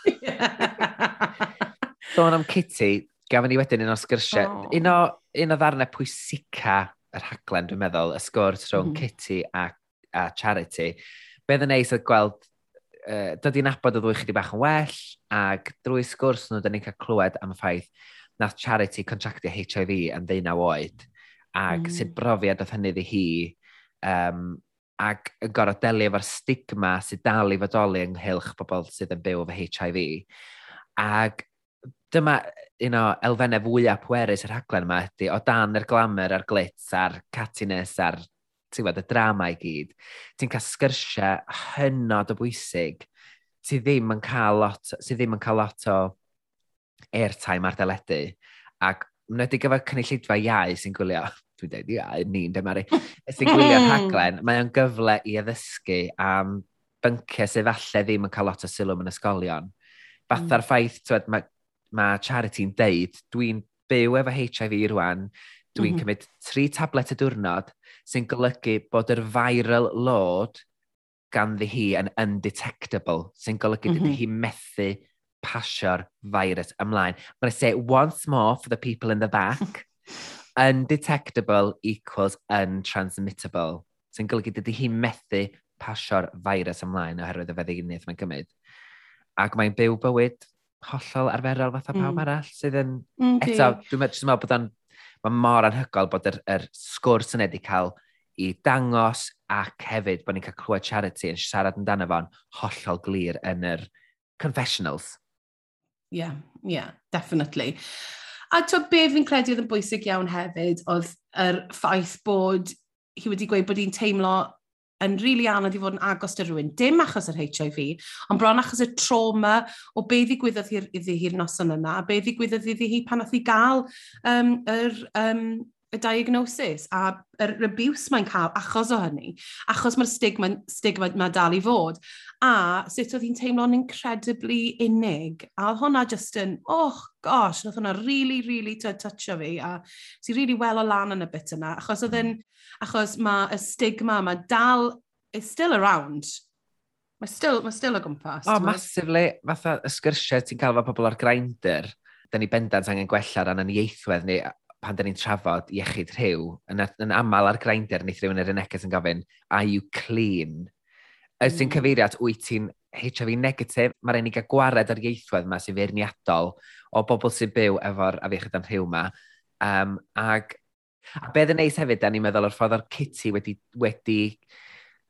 <laughs> Sôn am Kitty, gafon ni wedyn un o sgyrsiau. Oh. Un o, un o ddarnau pwysica yr rhaglen, dwi'n meddwl, y sgwrs rhwng mm. Kitty a, a Charity. Beth yn neis oedd gweld, uh, dod i'n abod y ddwy chydig bach yn well, ac drwy sgwrs nhw, dyn ni'n cael clywed am y ffaith nath Charity contractio HIV yn ddeunaw oed, ac mm. sut brofiad oedd hynny ddi hi Um, ac yn gorau delio efo'r stigma sydd dal i fodoli ynghylch pobl sydd yn byw efo HIV. Ac dyma un o elfennau fwyaf pwerus yr rhaglen yma ydy, o dan yr glamour a'r glitz a'r cattiness a'r tiwad, y drama i gyd, ti'n cael sgyrsiau hynod o bwysig sydd ddim yn cael lot, sydd ddim yn cael lot o airtime ar deledu. Ac wnaeth i gyfer cynulleidfa iau sy'n gwylio dwi'n dweud, ia, ni'n dymaru. <laughs> Sy'n gwylio'r hmm. rhaglen, mae o'n gyfle i addysgu am bynciau sydd falle ddim yn cael lot o sylw yn ysgolion. Hmm. Fatha'r mm. ffaith, twed, mae, ma Charity'n deud, dwi'n byw efo HIV rwan, dwi'n mm cymryd tri tablet y diwrnod sy'n golygu bod yr viral load ganddi hi yn undetectable, sy'n golygu mm -hmm. hi methu pasio'r virus ymlaen. I'm going to say, it once more for the people in the back, <laughs> undetectable equals untransmittable. Sy'n golygu dydy hi methu pasio'r virus ymlaen oherwydd y feddiginiaeth mae'n gymryd. Ac mae'n byw bywyd hollol arferol fatha mm. pawb arall sydd yn... Mm, eto, dwi'n meddwl bod o'n... Mae mor anhygol bod yr, yr sgwrs yn wedi cael i dangos ac hefyd bod ni'n cael clywed charity yn siarad amdano fo'n hollol glir yn yr confessionals. Yeah, yeah, definitely. A to be fi'n credu oedd yn bwysig iawn hefyd oedd yr ffaith bod hi wedi gweud bod hi'n teimlo yn rili really anodd i fod yn agos dy rhywun, dim achos yr HIV, ond bron achos y trauma o be ddigwyddodd iddi hi'r noson yna, a be ddigwyddodd iddi hi pan oedd hi gael um, yr, um, y diagnosis a yr abuse mae'n cael achos o hynny, achos mae'r stigma, stigma mae dal i fod a sut oedd hi'n teimlo'n incredibly unig. A oedd hwnna just yn, oh gosh, oedd hwnna really, really toucho fi, a si really well o lan yn y bit yna, achos oedd yn, achos mae y stigma mae dal, it's still around, Mae still, mae still o gwmpas. O, oh, massively. Fatha y sgyrsiau ti'n cael efo pobl ar grinder. da ni bendant angen gwella ran yn ieithwedd ni pan da ni'n trafod iechyd rhyw. Yn, yn aml ar grinder, wneith rhywun yr unegus yn gofyn, are you clean? Os ti'n mm. cyfeiriad, wyt ti'n HIV negatif, mae'r unig a gwared ar ieithwedd yma sy'n feirniadol o bobl sy'n byw efo'r afiechyd am rhyw yma. Um, ag, a beth yn neis hefyd, da ni'n meddwl o'r ffordd o'r Kitty wedi, wedi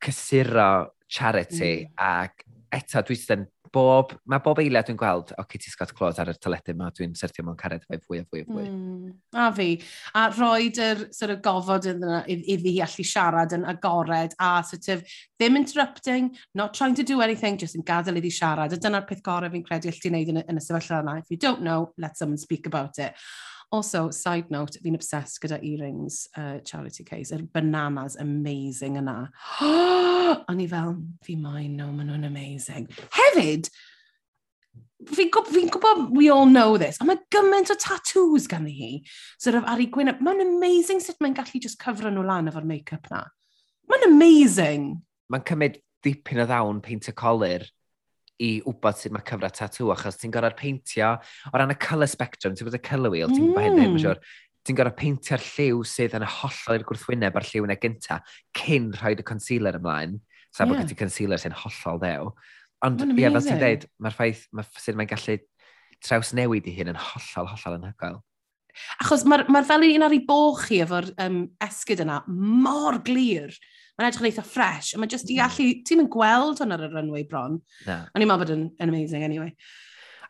cysuro charity mm. ac eto dwi'n bob, mae bob eiliad dwi'n gweld, o, Kitty Scott Close ar y teledu yma, dwi'n syrthio mewn cared fe fwy a fwy a fwy. Mm, a fi. A roed yr sort of gofod yna iddi hi allu siarad yn agored a sort of ddim interrupting, not trying to do anything, just yn gadael iddi siarad. A dyna'r peth gorau fi'n credu allai wneud yn y, yn y sefyllfa yna. If you don't know, let someone speak about it. Also, side note, fi'n obsessed gyda earrings uh, charity case. Yr er bananas amazing yna. <gasps> O'n i fel, fi moyn, no, maen nhw'n amazing. Hefyd, fi'n gwybod, fi gwybod we all know this, ond mae gymaint o tattoos gan hi, sort of ar ei gwyneb. Mae'n amazing sut mae'n gallu just cyfro nhw lan efo'r make-up na. Mae'n amazing. Mae'n cymryd dipyn o ddawn peint y colir i wybod sut mae cyfra tatŵ, achos ti'n gorfod peintio o ran y colour spectrum, ti'n bod y colour wheel, ti'n gwybod hyn, mm. siwr, ti'n gorau peintio'r lliw sydd yn y hollol i'r gwrthwyneb a'r lliw yna gynta, cyn rhoi y concealer ymlaen, sa yeah. bod gyda concealer sy'n hollol ddew. Ond ie, fel ti'n dweud, mae'r ffaith ma sydd mae'n gallu traws newid i hyn yn hollol, hollol yn hygol. Achos mae'r ma, fel un ar ei boch chi efo'r um, esgyd yna mor glir mae'n edrych yn eitha ffres, a mae jyst i mm. allu, ti'n mynd gweld hwn ar y runway bron. Na. Ond i'n meddwl bod yn, yn amazing, anyway.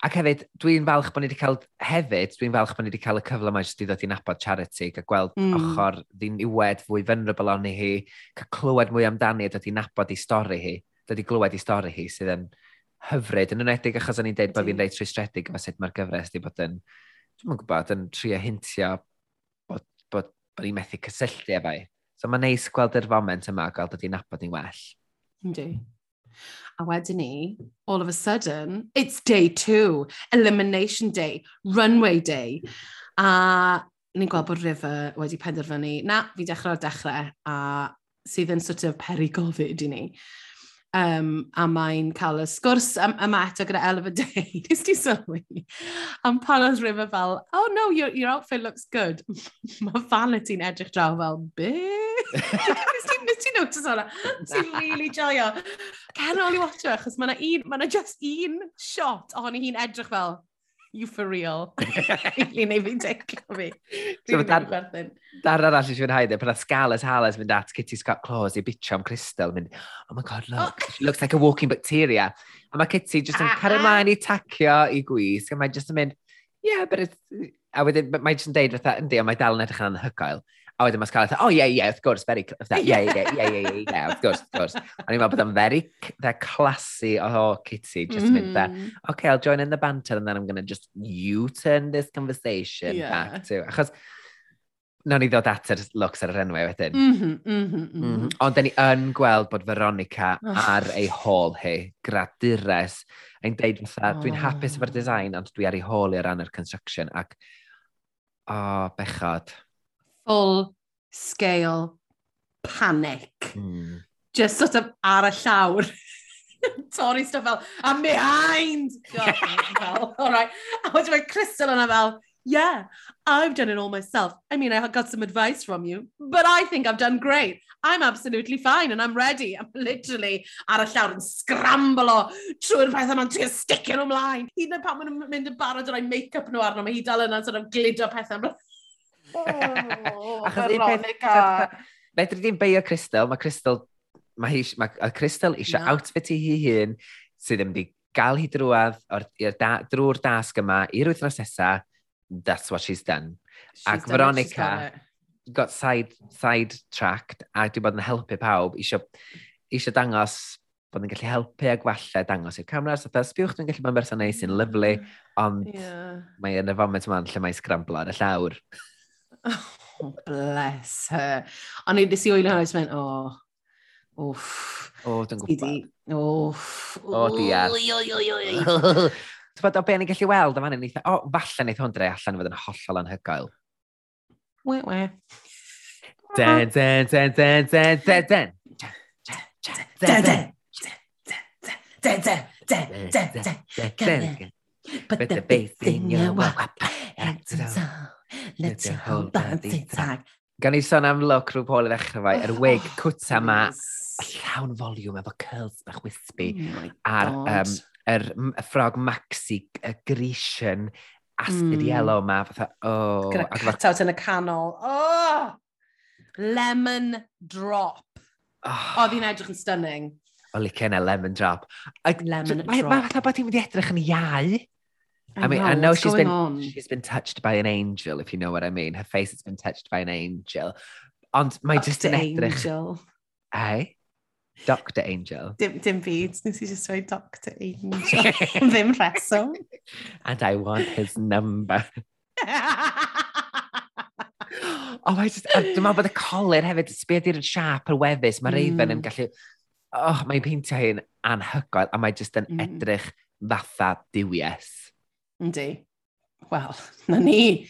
Ac hefyd, dwi'n falch bod ni wedi cael, hefyd, dwi'n falch bod ni wedi cael y cyfle mae jyst i ddod i'n abod charity, a gweld mm. ochr ddiniwed fwy fynrybl o'n hi, cael clywed mwy amdani a dod i'n abod i stori hi, dod i glywed i stori hi, sydd yn hyfryd, yn enwedig achos o'n i'n deud bod fi'n reit rhwystredig efo sut mae'r gyfres wedi bod yn, dwi'n gwybod, yn trio hintio bod, bod, bod, bod ni'n methu cysylltu efo i. So mae'n neis gweld yr foment yma, gweld ydy'n nabod ni'n well. Yndi. A wedyn ni, all of a sudden, it's day two, elimination day, runway day. A ni'n gweld bod River wedi penderfynu, na, fi dechrau o dechrau, a sydd yn sort of peri gofid i ni. Um, a mae'n cael y sgwrs am, am eto gyda Elva Day, <laughs> nes ti sylwi? Am pan oedd River fel, oh no, your, your outfit looks good. Mae Vanity i'n edrych draw fel, beth? Nes ti'n notice hwnna? Ti'n really joio. Cer ôl i watcho, achos mae yna un, mae just un shot ohoni hi'n edrych fel, you for real. <laughs> Rili neu fi'n teclo fi. Rili neu gwerthin. Dar arall eisiau fwynhau dde, pan oedd Scalas Halas mynd at Kitty Scott Claus i bitio am Crystal, mynd, oh my god, look, oh. she looks like a walking bacteria. A mae Kitty just yn ah, cario ah. mlaen i tacio i gwis, a mae'n just yn mynd, yeah, but it's... A wedyn, mae'n just yn deud fatha, yndi, ond mae dal yn edrych yn anhygoel. A wedyn mae Scarlett, oh yeah, yeah, of course, very, of that, yeah, yeah, yeah, yeah, yeah, yeah, of course, of course. A ni'n meddwl bod o'n very, they're classy, oh, Kitty, just mm. mynd there, mm. okay, I'll join in the banter and then I'm going to just U-turn this conversation yeah. back to, achos, nawn ni ddod at yr looks ar yr enwau wedyn. Mm -hmm, mm -hmm, mm -hmm. Ond da ni yn gweld bod Veronica oh. ar ei hôl hi, gradures, a'n deud fatha, oh. dwi'n hapus efo'r design, ond dwi ar ei hôl i ar ran yr construction, ac, o, oh, bechod full scale panic. Mm. Just sort of ar y llawr. <laughs> Torri stuff fel, I'm behind! God, <laughs> all right. A wedyn mae Crystal yna fel, yeah, I've done it all myself. I mean, I got some advice from you, but I think I've done great. I'm absolutely fine and I'm ready. I'm literally ar y llawr yn scramblo trwy'r peth yma'n trio sticio nhw ymlaen. Hyd yn oed pan maen nhw'n mynd yn barod o'r make-up nhw arno, mae hi dal yna'n sort of glidio pethau Oh, Achos Fedri di'n beio Crystal, mae Crystal, mae, hi, mae Crystal eisiau no. outfit i hi hun sydd ddim wedi gael hi drwad o'r, da, drwy'r dasg yma i'r wythnos nesa, that's what she's done. She's Ac done Veronica got side, side tracked a wedi bod yn helpu pawb eisiau, eisiau dangos bod yn gallu helpu a gwella dangos i'r camera. So, sbiwch dwi'n gallu bod yn berson neis sy'n lyflu, ond yeah. mae yn y foment yma lle mae'n scramblo ar y llawr. Oh, bless her. Ond nes i oelio hwnna, just meant, oh, Wff. O, dwi'n gwybod. Wff. O, diar. Oi, oi, oi, oi. Ti'n bod o be ni'n gallu weld am anem, o, falle wneud hwn dre allan fod yn hollol anhygoel. We, we. Den, den, den, den, den, den, den. Den, den. Den, den, den, den, den, den. Put the bass in your wop, act it. Let your whole body tag. Gan i sôn am look rhyw pol i ddechrau fai, yr oh, wig cwta ma, llawn foliwm efo curls bach wispy, oh a'r um, er, ffrog maxi, y grisian, aspid mm. yellow ma, fatha, oh. Gyda cut-out yn y canol, oh! Lemon drop. Oh, oedd hi'n edrych yn stunning. O licen a lemon drop. A, lemon drop. Mae ma, fatha bod hi'n mynd i edrych yn iau. I, I mean, know, I know she's been on? she's been touched by an angel, if you know what I mean. Her face has been touched by an angel. Ond mae just yn edrych... Angel. Eh? Ai? Dr Angel. Dim, dim byd, nes i just dweud Dr Angel. <laughs> Ddim reswm. And I want his number. <laughs> oh, I just, dwi'n meddwl bod y colir hefyd, sbio di'r siap yr wefus, mae Raven mm. yn gallu, oh, mae'n peintio hyn anhygoel, a mae just yn mm. edrych fatha diwies. Yndi. Wel, <laughs> na ni.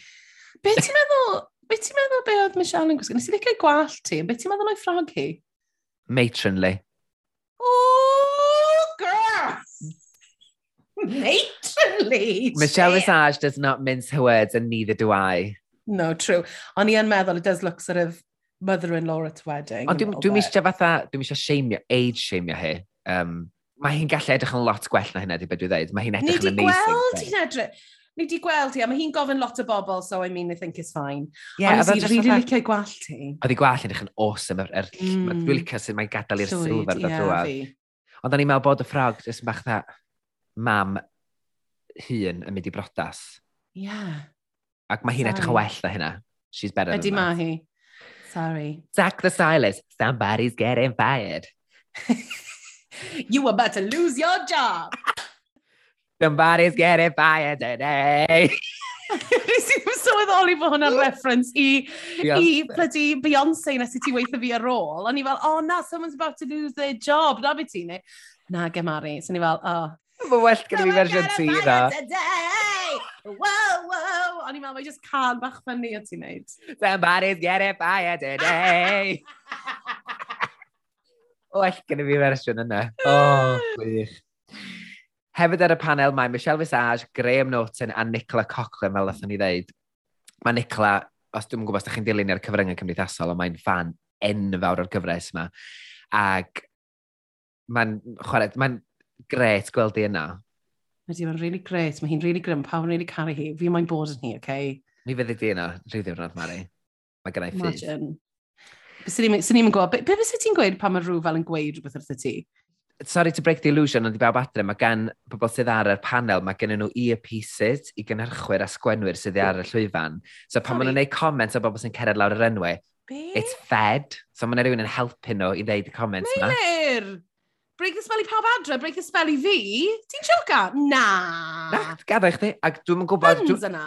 Be ti'n meddwl, be ti'n meddwl be oedd Michelle yn gwisgo? Nes i licio gwallt ti, be ti'n meddwl o'i ffrog hi? Matronly. Ooh, girl! Matronly! Michelle Visage does not mince her words and neither do I. No, true. O'n i yn meddwl, it does look sort of mother-in-law at wedding. Ond dwi'n dwi eisiau fatha, dwi'n eisiau your age sheimio hi. Um, mae hi'n gallu edrych yn lot gwell na hynna, di beth dwi'n dweud. Mae hi'n edrych yn amazing. Ni di gweld hi'n edrych. Ni di gweld hi, a mae hi'n gofyn lot o bobl, so I mean, I think it's fine. Yeah, Ond oedd hi'n rili licio gwallt hi. Oedd hi gwallt yn edrych yn awesome. Er, er, mm. Dwi'n licio sydd mae'n gadael i'r sylw ar yeah, ddrwad. Ond o'n i'n meddwl bod y ffrog jyst bach dda, mam hun yn mynd i brodas. Yeah. Ac mae hi'n edrych yn well na hynna. She's better Ydy than that. Ydy ma hi. Sorry. Zach the stylist. somebody's getting fired. <laughs> you about to lose your job. Somebody's getting fired today. Nes i'n sylweddoli bod hwnna'n reference i, i bloody Beyoncé nes i ti weithio fi ar ôl. O'n i fel, oh na, someone's about to lose their job. Na beth ti'n ei? Na, Gemari. So ni fel, oh. Mae well gyda fi fersiwn ti na. Wow, wow. O'n i fel, mae just can bach fyny o ti'n neud. Somebody's getting fired today. <laughs> well gen i fi fersiwn yna. O, oh, gwych. Hefyd ar y panel mae Michelle Visage, Graham Norton a Nicola Coughlin, fel ddethon ni ddeud. Mae Nicola, os dwi'n gwybod os ydych chi'n dilyn ar cyfryngau cymdeithasol, ond mae'n fan enfawr o'r gyfres yma. Ac mae'n chwarae, mae'n gret gweld i yna. Ydy, mae'n really gret. Mae hi'n really grym. Pawb yn really caru hi. Fi mae'n bod yn hi, oce? Okay? Mi fyddi di yna, rhyw ddiwrnod, Mari. Mae gennau ffydd. Imagine. Swn ni'n gwybod, be, be fysa ti'n gweud pan mae rhyw fel yn gweud rhywbeth wrth y ti? Sorry to break the illusion, ond i bawb adre, mae gan pobl sydd ar yr panel, mae gen nhw earpieces i gynhyrchwyr a sgwenwyr sydd ar y llwyfan. So pan maen nhw'n gwneud comments o bobl sy'n cered lawr yr enwau, Be? It's fed. So mae rhywun yn helpu nhw i ddeud y comments yma. Meilir! Break the spell i pawb adre, break the spell i fi. Ti'n sioca? Na. Na, gadda i chdi. Ac dwi'n yn gwybod... Fyns yna.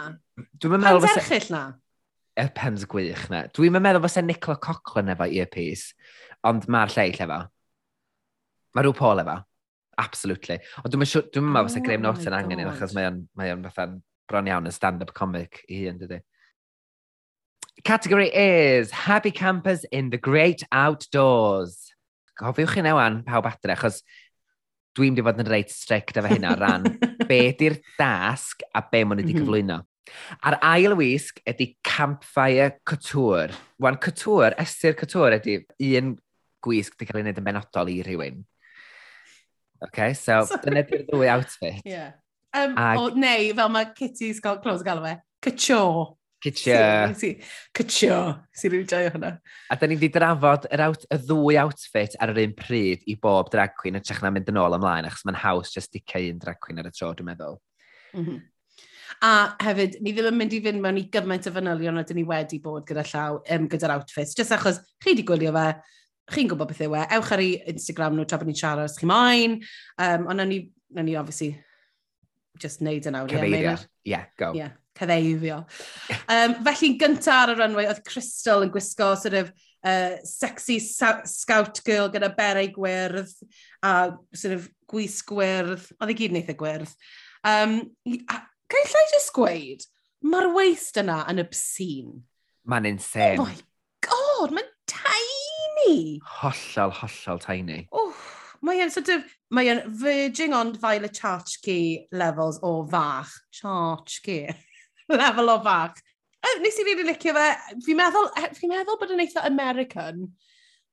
Dwi'n yn meddwl... Pan erchill na y pens gwych na. Dwi'n meddwl fysa Nicola Coughlin efo earpiece, ond mae'r lleill efo. Mae rhyw Paul efo. Absolutely. Ond dwi'n meddwl dwi oh fysa Graham Norton angen un, achos mae o'n mae on fatha bron iawn yn stand-up comic i hun, dydy. Category is Happy Campers in the Great Outdoors. Gofiwch chi newan pawb adre, achos dwi'n di fod yn reit strict efo hynna ran <laughs> be di'r dasg a be maen nhw wedi cyflwyno. A'r ail wisg ydy Campfire Couture. Wan, couture, Esir couture ydy un gwisg wedi cael ei wneud yn benodol i rhywun. OK, so <laughs> dyna di'r ddwy outfit. Yeah. Um, Ag... o, neu, fel mae Kitty's Scott Close galw fe, couture. Cytio. Cytio. Si rwy'n joio hwnna. A da ni wedi drafod yr out, y ddwy outfit ar yr un pryd i bob drag queen yn trech na mynd yn ôl ymlaen, achos mae'n haws just dicio un drag queen ar y tro, dwi'n meddwl. Mm -hmm. A hefyd, ni ddim yn mynd i fynd mewn i gymaint o fanylion ydyn ni wedi bod gyda llaw, um, gyda'r outfits, Just achos chi wedi gwylio fe, chi'n gwybod beth yw e, ewch ar ei Instagram nhw tra bod ni'n siarad os chi moyn, um, ond ni, na ni obviously just neud yn awr. Cyfeirio, ie, yeah, go. Yeah, cyfeirio. um, felly, gyntaf ar y runway, oedd Crystal yn gwisgo sort of, uh, sexy scout girl gyda berau gwyrdd a sort of gwys e gwyrdd, oedd ei gyd wneud y gwyrdd. Um, a, Gallai just gweud, mae'r waist yna yn obscene. Mae'n insane. Oh my god, mae'n tiny! Hollol, hollol tiny. Oh, mae'n sort of, mae'n verging on Violet Chachki levels o fach. Chachki. <laughs> Level o fach. Nes i really licio fe, fi'n meddwl, e, fi meddwl bod yn eitha American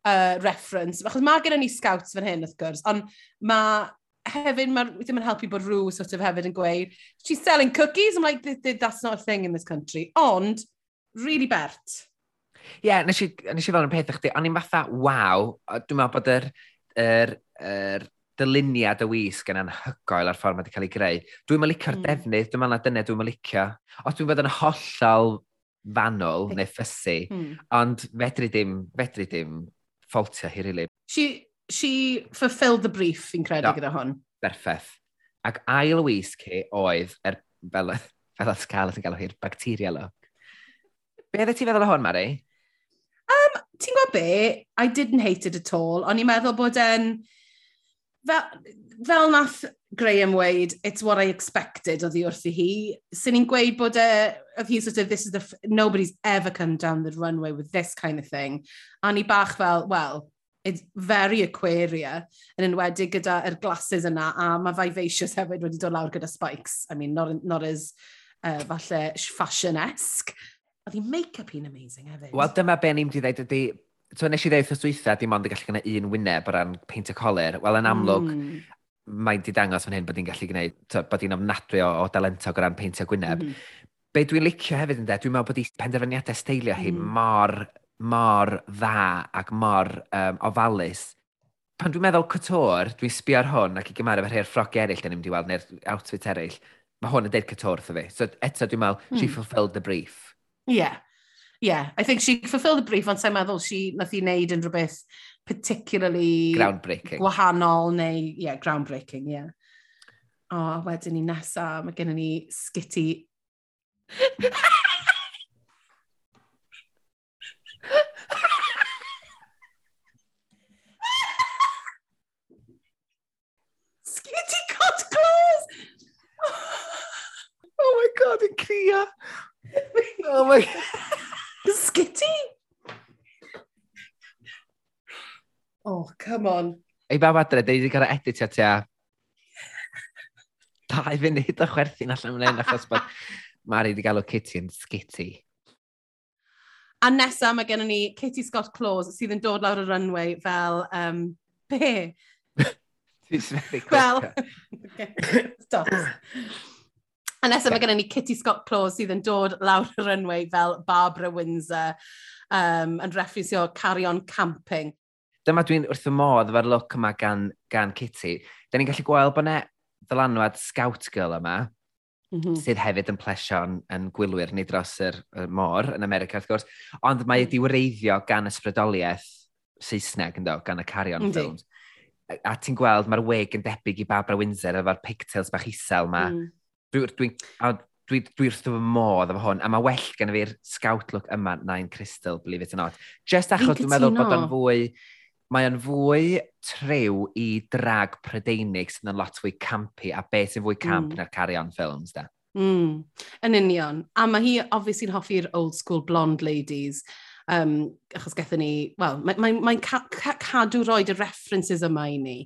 uh, reference, achos mae gen i ni scouts fan hyn wrth gwrs, ond mae hefyd, mae ddim yn helpu bod rhyw sort of hefyd yn gweud, she's selling cookies, I'm like, that's not a thing in this country. Ond, really bert. Ie, yeah, nes i, nes i fel yn peth chdi, o'n i'n fatha, waw, dwi'n meddwl bod yr, yr, yr dyluniad y wisg yn anhygoel ar ffordd mae wedi cael ei greu. Dwi'n meddwl licio'r mm. defnydd, dwi'n meddwl na dyna dwi'n meddwl licio. Os dwi'n bod yn hollol fanwl neu ffysu, mm. ond fedri dim, fedri dim ffoltio hi, rili. Really. She, she fulfilled the brief, fi'n credu no. gyda hwn. Berffeth. Ac ail wisg hi oedd, er, fel, fel oedd Scarlett yn galw hi'r bacteria look. Be oedd ti'n feddwl o hwn, Mari? Um, ti'n gwybod be? I didn't hate it at all. O'n i'n meddwl bod e'n... Fel, fel nath Graham weid, it's what I expected oedd hi wrth i hi. Sy'n ni'n gweud bod e, oedd hi sort of, this is the, nobody's ever come down the runway with this kind of thing. A ni bach fel, well, it's very aquaria, yn enwedig gyda'r glasses yna, a mae vivacious hefyd wedi dod lawr gyda spikes. I mean, not, not as uh, falle fashion-esque. Oedd hi make-up hi'n amazing hefyd. Wel, dyma be ni'n wedi dweud ydy, so nes i ddeud wrth dweitha, dim ond yn gallu gwneud un wyneb o ran peint y colir. Wel, yn amlwg, mm. mae'n di dangos fan hyn bod hi'n gallu gwneud, to, bod hi'n ofnadwy o, o dalentog o ran peint y gwyneb. Mm. Be dwi'n licio hefyd yn de, dwi'n meddwl bod i penderfyniadau steilio hi mm. mor mor dda ac mor um, ofalus. Pan dwi'n meddwl cotor, dwi'n sbio ar hwn ac i gymaru efo'r her ffrog eraill da ni'n mynd i weld neu'r outfit eraill, mae hwn yn deud cotor wrtho fi. So eto dwi'n meddwl, hmm. she fulfilled the brief. Yeah. Yeah, I think she fulfilled the brief, ond sa'n meddwl she nath i wneud yn rhywbeth particularly... Groundbreaking. ...gwahanol neu, yeah, groundbreaking, yeah. O, oh, wedyn ni nesaf, mae gennym ni Skitty... <laughs> clia. oh my god. Skitty? Oh, come on. Ei bab adre, dwi wedi cael editio ti a... Dau funud o chwerthin allan fan un achos bod Mari wedi galw Kitty yn Skitty. A nesaf mae gennym ni Kitty Scott Claus sydd yn dod lawr y runway fel, um, be? <laughs> Ti'n very Wel, Well, <laughs> stop. A nesaf mae gennym ni Kitty Scott Claus sydd yn dod lawr y runway fel Barbara Windsor um, yn reffrisio Carion Camping. Dyma dwi'n wrth y modd efo'r look yma gan, gan Kitty. Da ni'n gallu gweld bod yna ddylanwad Scout Girl yma, mm -hmm. sydd hefyd yn plesio yn gwylwyr neu dros yr, yr môr yn America, wrth gwrs. Ond mae mm. wedi wreiddio gan ysbrydoliaeth Saesneg, ynddo, gan y Carion mm -hmm. Films. A, a ti'n gweld mae'r wig yn debyg i Barbara Windsor efo'r pigtails bach isel yma. Mm Dwi'n... Dwi, dwi, dwi, dwi wrth fy modd efo hwn, a mae well gen fi'r scout look yma na'n Crystal, believe it or not. Just achos dwi'n meddwl bod o'n fwy, mae o'n fwy trew i drag prydeinig sydd yn lot fwy campi a beth sy'n fwy mm. camp mm. na'r carion ffilms da. Mm. Yn union. A mae hi, obviously'n hoffi'r old school blonde ladies. Um, achos gethon ni, wel, mae'n mae, mae ca ca cadw roed y references yma i ni.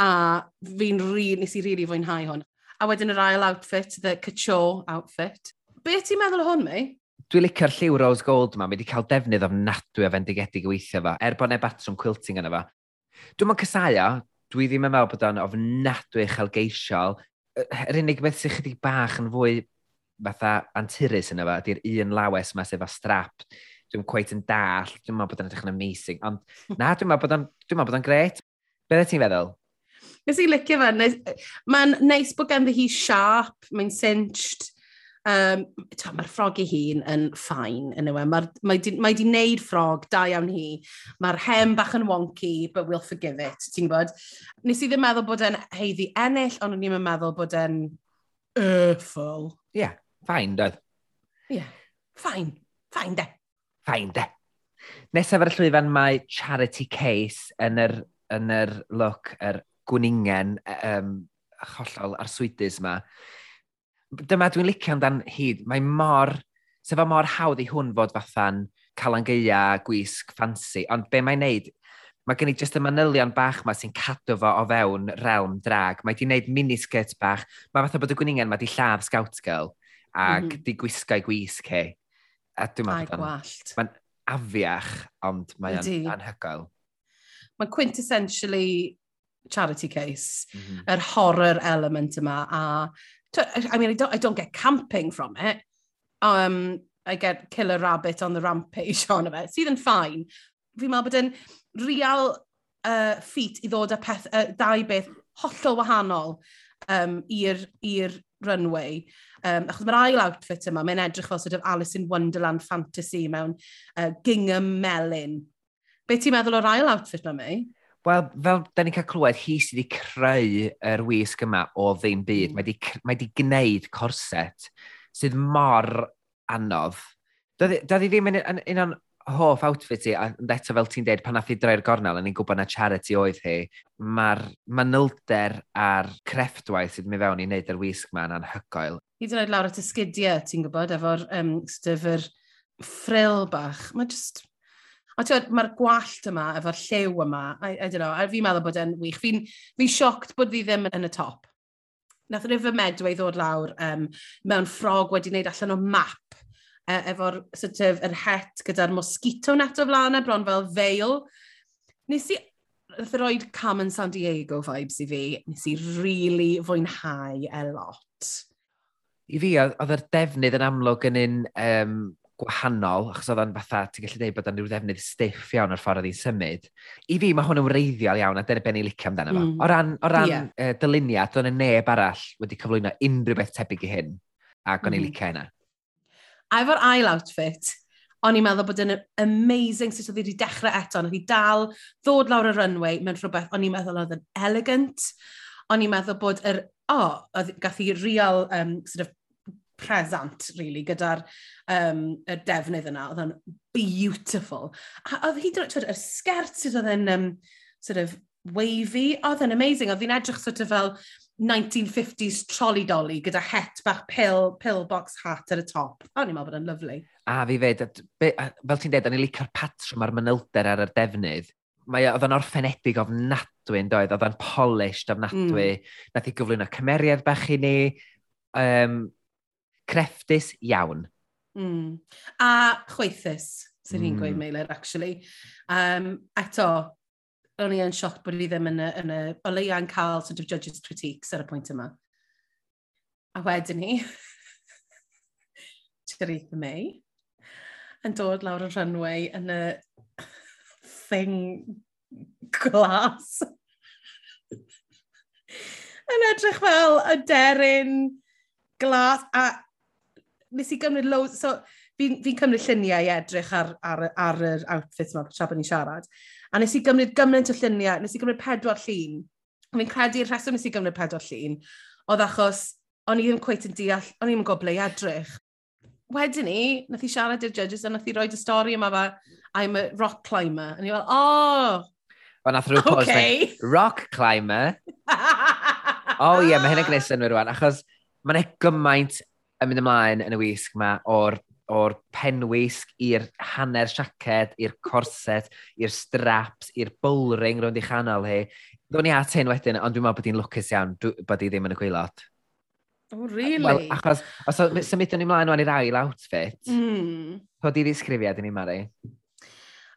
A fi'n rili, nes i rili really fwynhau hwn. A wedyn yr ail outfit, the couture outfit. Be ti'n meddwl o hwn, mei? Dwi'n licio'r lliw rose gold yma. Mae wedi cael defnydd ofnadwy a fendigedig i weithio fa, er bod neb atrwm quilting yna fa. Dwi'n ma'n casau dwi ddim yn meddwl bod o'n ofnadwy uchelgeisiol. Yr unig beth sy'n chydig bach yn fwy fatha anturus yna fa, ydy'r un lawes yma sef a strap. Dwi'n cweit yn dall, dwi'n meddwl bod o'n edrych yn amazing, ond na, dwi'n meddwl bod o'n, dwi bod on gret. Be ddeth ti'n feddwl? Nes i licio fe. Mae'n neis bod ganddi hi sharp, mae'n cinched. Um, Mae'r ffrog i hun yn ffain, yn yw e. Mae wedi ma wneud ffrog, da iawn hi. Mae'r hem bach yn wonky, but we'll forgive it, ti'n gwybod? Nes i ddim meddwl bod e'n heiddi ennill, ond o'n i'n meddwl bod e'n awful. Ie, yeah, ffain, doedd. Ie, yeah, ffain, ffain de. Ffain de. Nesaf ar y llwyfan mae Charity Case yn yr, yn yr look, yr gwningen um, hollol ar swydus yma. Dyma dwi'n licio amdan hyd, mae mor, sef mor hawdd i hwn fod fatha'n calangeia, gwisg, ffansi, ond be mae'n neud, mae gen i jyst y manylion bach ma sy'n cadw fo o fewn realm drag. Mae di wneud miniskirt bach, mae fatha bod y gwningen mae di lladd scout girl ac mm -hmm. di gwisgo i gwisg he. A dwi'n meddwl... Ai gwallt. Mae'n afiach, ond mae'n anhygoel. Mae'n quintessentially charity case, mm -hmm. yr horror element yma, a I mean, I don't, I don't get camping from it. Um, I get killer rabbit on the rampage <laughs> on of it, sydd yn ffain. Fi'n meddwl bod yn real uh, feat i ddod â peth, uh, dau beth hollol wahanol um, i'r runway. Um, achos mae'r ail outfit yma, mae'n edrych fel sort of Alice in Wonderland fantasy mewn uh, gingham melyn. Be ti'n meddwl o'r ail outfit yma, mei? Wel, fel da ni'n cael clywed, hi sydd wedi creu yr wisg yma o ddim byd. Mm. Mae wedi mae di gwneud corset sydd mor anodd. Doedd hi ddim yn, un o'n hoff outfit i, a eto fel ti'n dweud, pan nath i droi'r gornel, a ni'n gwybod na charity oedd hi, mae'r manylder a'r crefftwaith sydd mi fewn i wneud yr wisg ma'n anhygoel. Hyd yn oed lawr at y sgidiau, ti'n gwybod, efo'r um, styfr ffril bach. Mae just A ti'n mae'r gwallt yma, efo'r llew yma, I, I don't know, a fi'n meddwl bod e'n wych. Fi'n fi sioct bod fi ddim yn y top. Nath River Medway ddod lawr um, mewn ffrog wedi wneud allan o map uh, efo'r sort of, yr het gyda'r mosquito net o flaen e, bron fel veil. Nes i Nath roi Carmen San Diego vibes i fi. Nes i really fwynhau e lot. I fi, oedd yr defnydd yn amlwg yn un um, gwahanol, achos oedd o'n fatha, ti'n gallu dweud bod o'n rhyw ddefnydd stiff iawn o'r ffordd oedd hi'n symud. I fi, mae hwn yn wreiddiol iawn, a dyna be ni'n licio amdano fo. Mm. O ran, o ran yeah. uh, dyluniad, o'n y neb arall wedi cyflwyno unrhyw beth tebyg i hyn, ac o'n mm. i'n licio hynna. A efo'r ail outfit, o'n i'n meddwl bod yn amazing sut oedd wedi dechrau eto, oedd hi dal ddod lawr y runway mewn rhywbeth o'n i'n meddwl oedd yn elegant, o'n i'n meddwl bod yr, o, oh, gath hi real um, sort of present, really, gyda'r um, y defnydd yna. Oedd o'n beautiful. A oedd hyd yn oed, y sgert sydd oedd yn um, sort of wavy, oedd yn amazing. Oedd hi'n edrych sort of fel 1950s trolley dolly gyda het bach pill, pillbox hat ar y top. O'n i'n meddwl bod yn lyflu. A fi fed, fel ti'n dweud, o'n i'n licio'r patrwm a'r mynylder ar y defnydd. Mae oedd yn orffenedig ofnadwy yn doedd, oedd yn polished ofnadwy. Mm. Nath i gyflwyno cymeriad bach i ni. Um, crefftus iawn. Mm. A chweithus, sy'n mm. gweud hmm. Meilir, actually. Um, eto, o'n i yn sioc bod i ddim yn y, yn y o leia'n cael sort of judges critiques ar y pwynt yma. A wedyn ni, <laughs> Theresa May, yn dod lawr y runway yn y thing glas. <laughs> yn edrych fel y deryn glas a nes i gymryd loads, so fi'n fi, cymryd lluniau i edrych ar, ar, ar yr outfits yma, tra bod ni'n siarad. A nes i gymryd gymaint o lluniau, nes i gymryd pedwar llun. Fi'n credu'r rheswm nes i gymryd pedwar llun, oedd achos o'n i ddim cweith yn deall, o'n i ddim yn gobleu edrych. Wedyn ni, nath i siarad i'r judges a nath i roed y stori yma fa, I'm a rock climber. A ni fel, oh, Ond nath rhyw pos okay. rock climber. <laughs> oh ie, yeah, mae hyn yn gwneud synwyr rwan, achos mae'n gymaint yn mynd ymlaen yn y wisg yma o'r o'r penwisg i'r hanner siaced, i'r corset, i'r straps, i'r bowling rwy'n di chanol hi. Ddwn i at hyn wedyn, ond dwi'n meddwl bod hi'n lwcus iawn bod hi ddim yn y gweilod. Oh, really? Wel, achos, os symudwn ni mlaen o'n i'r ail outfit, mm. hwyd i ddisgrifiad i ni, Mari?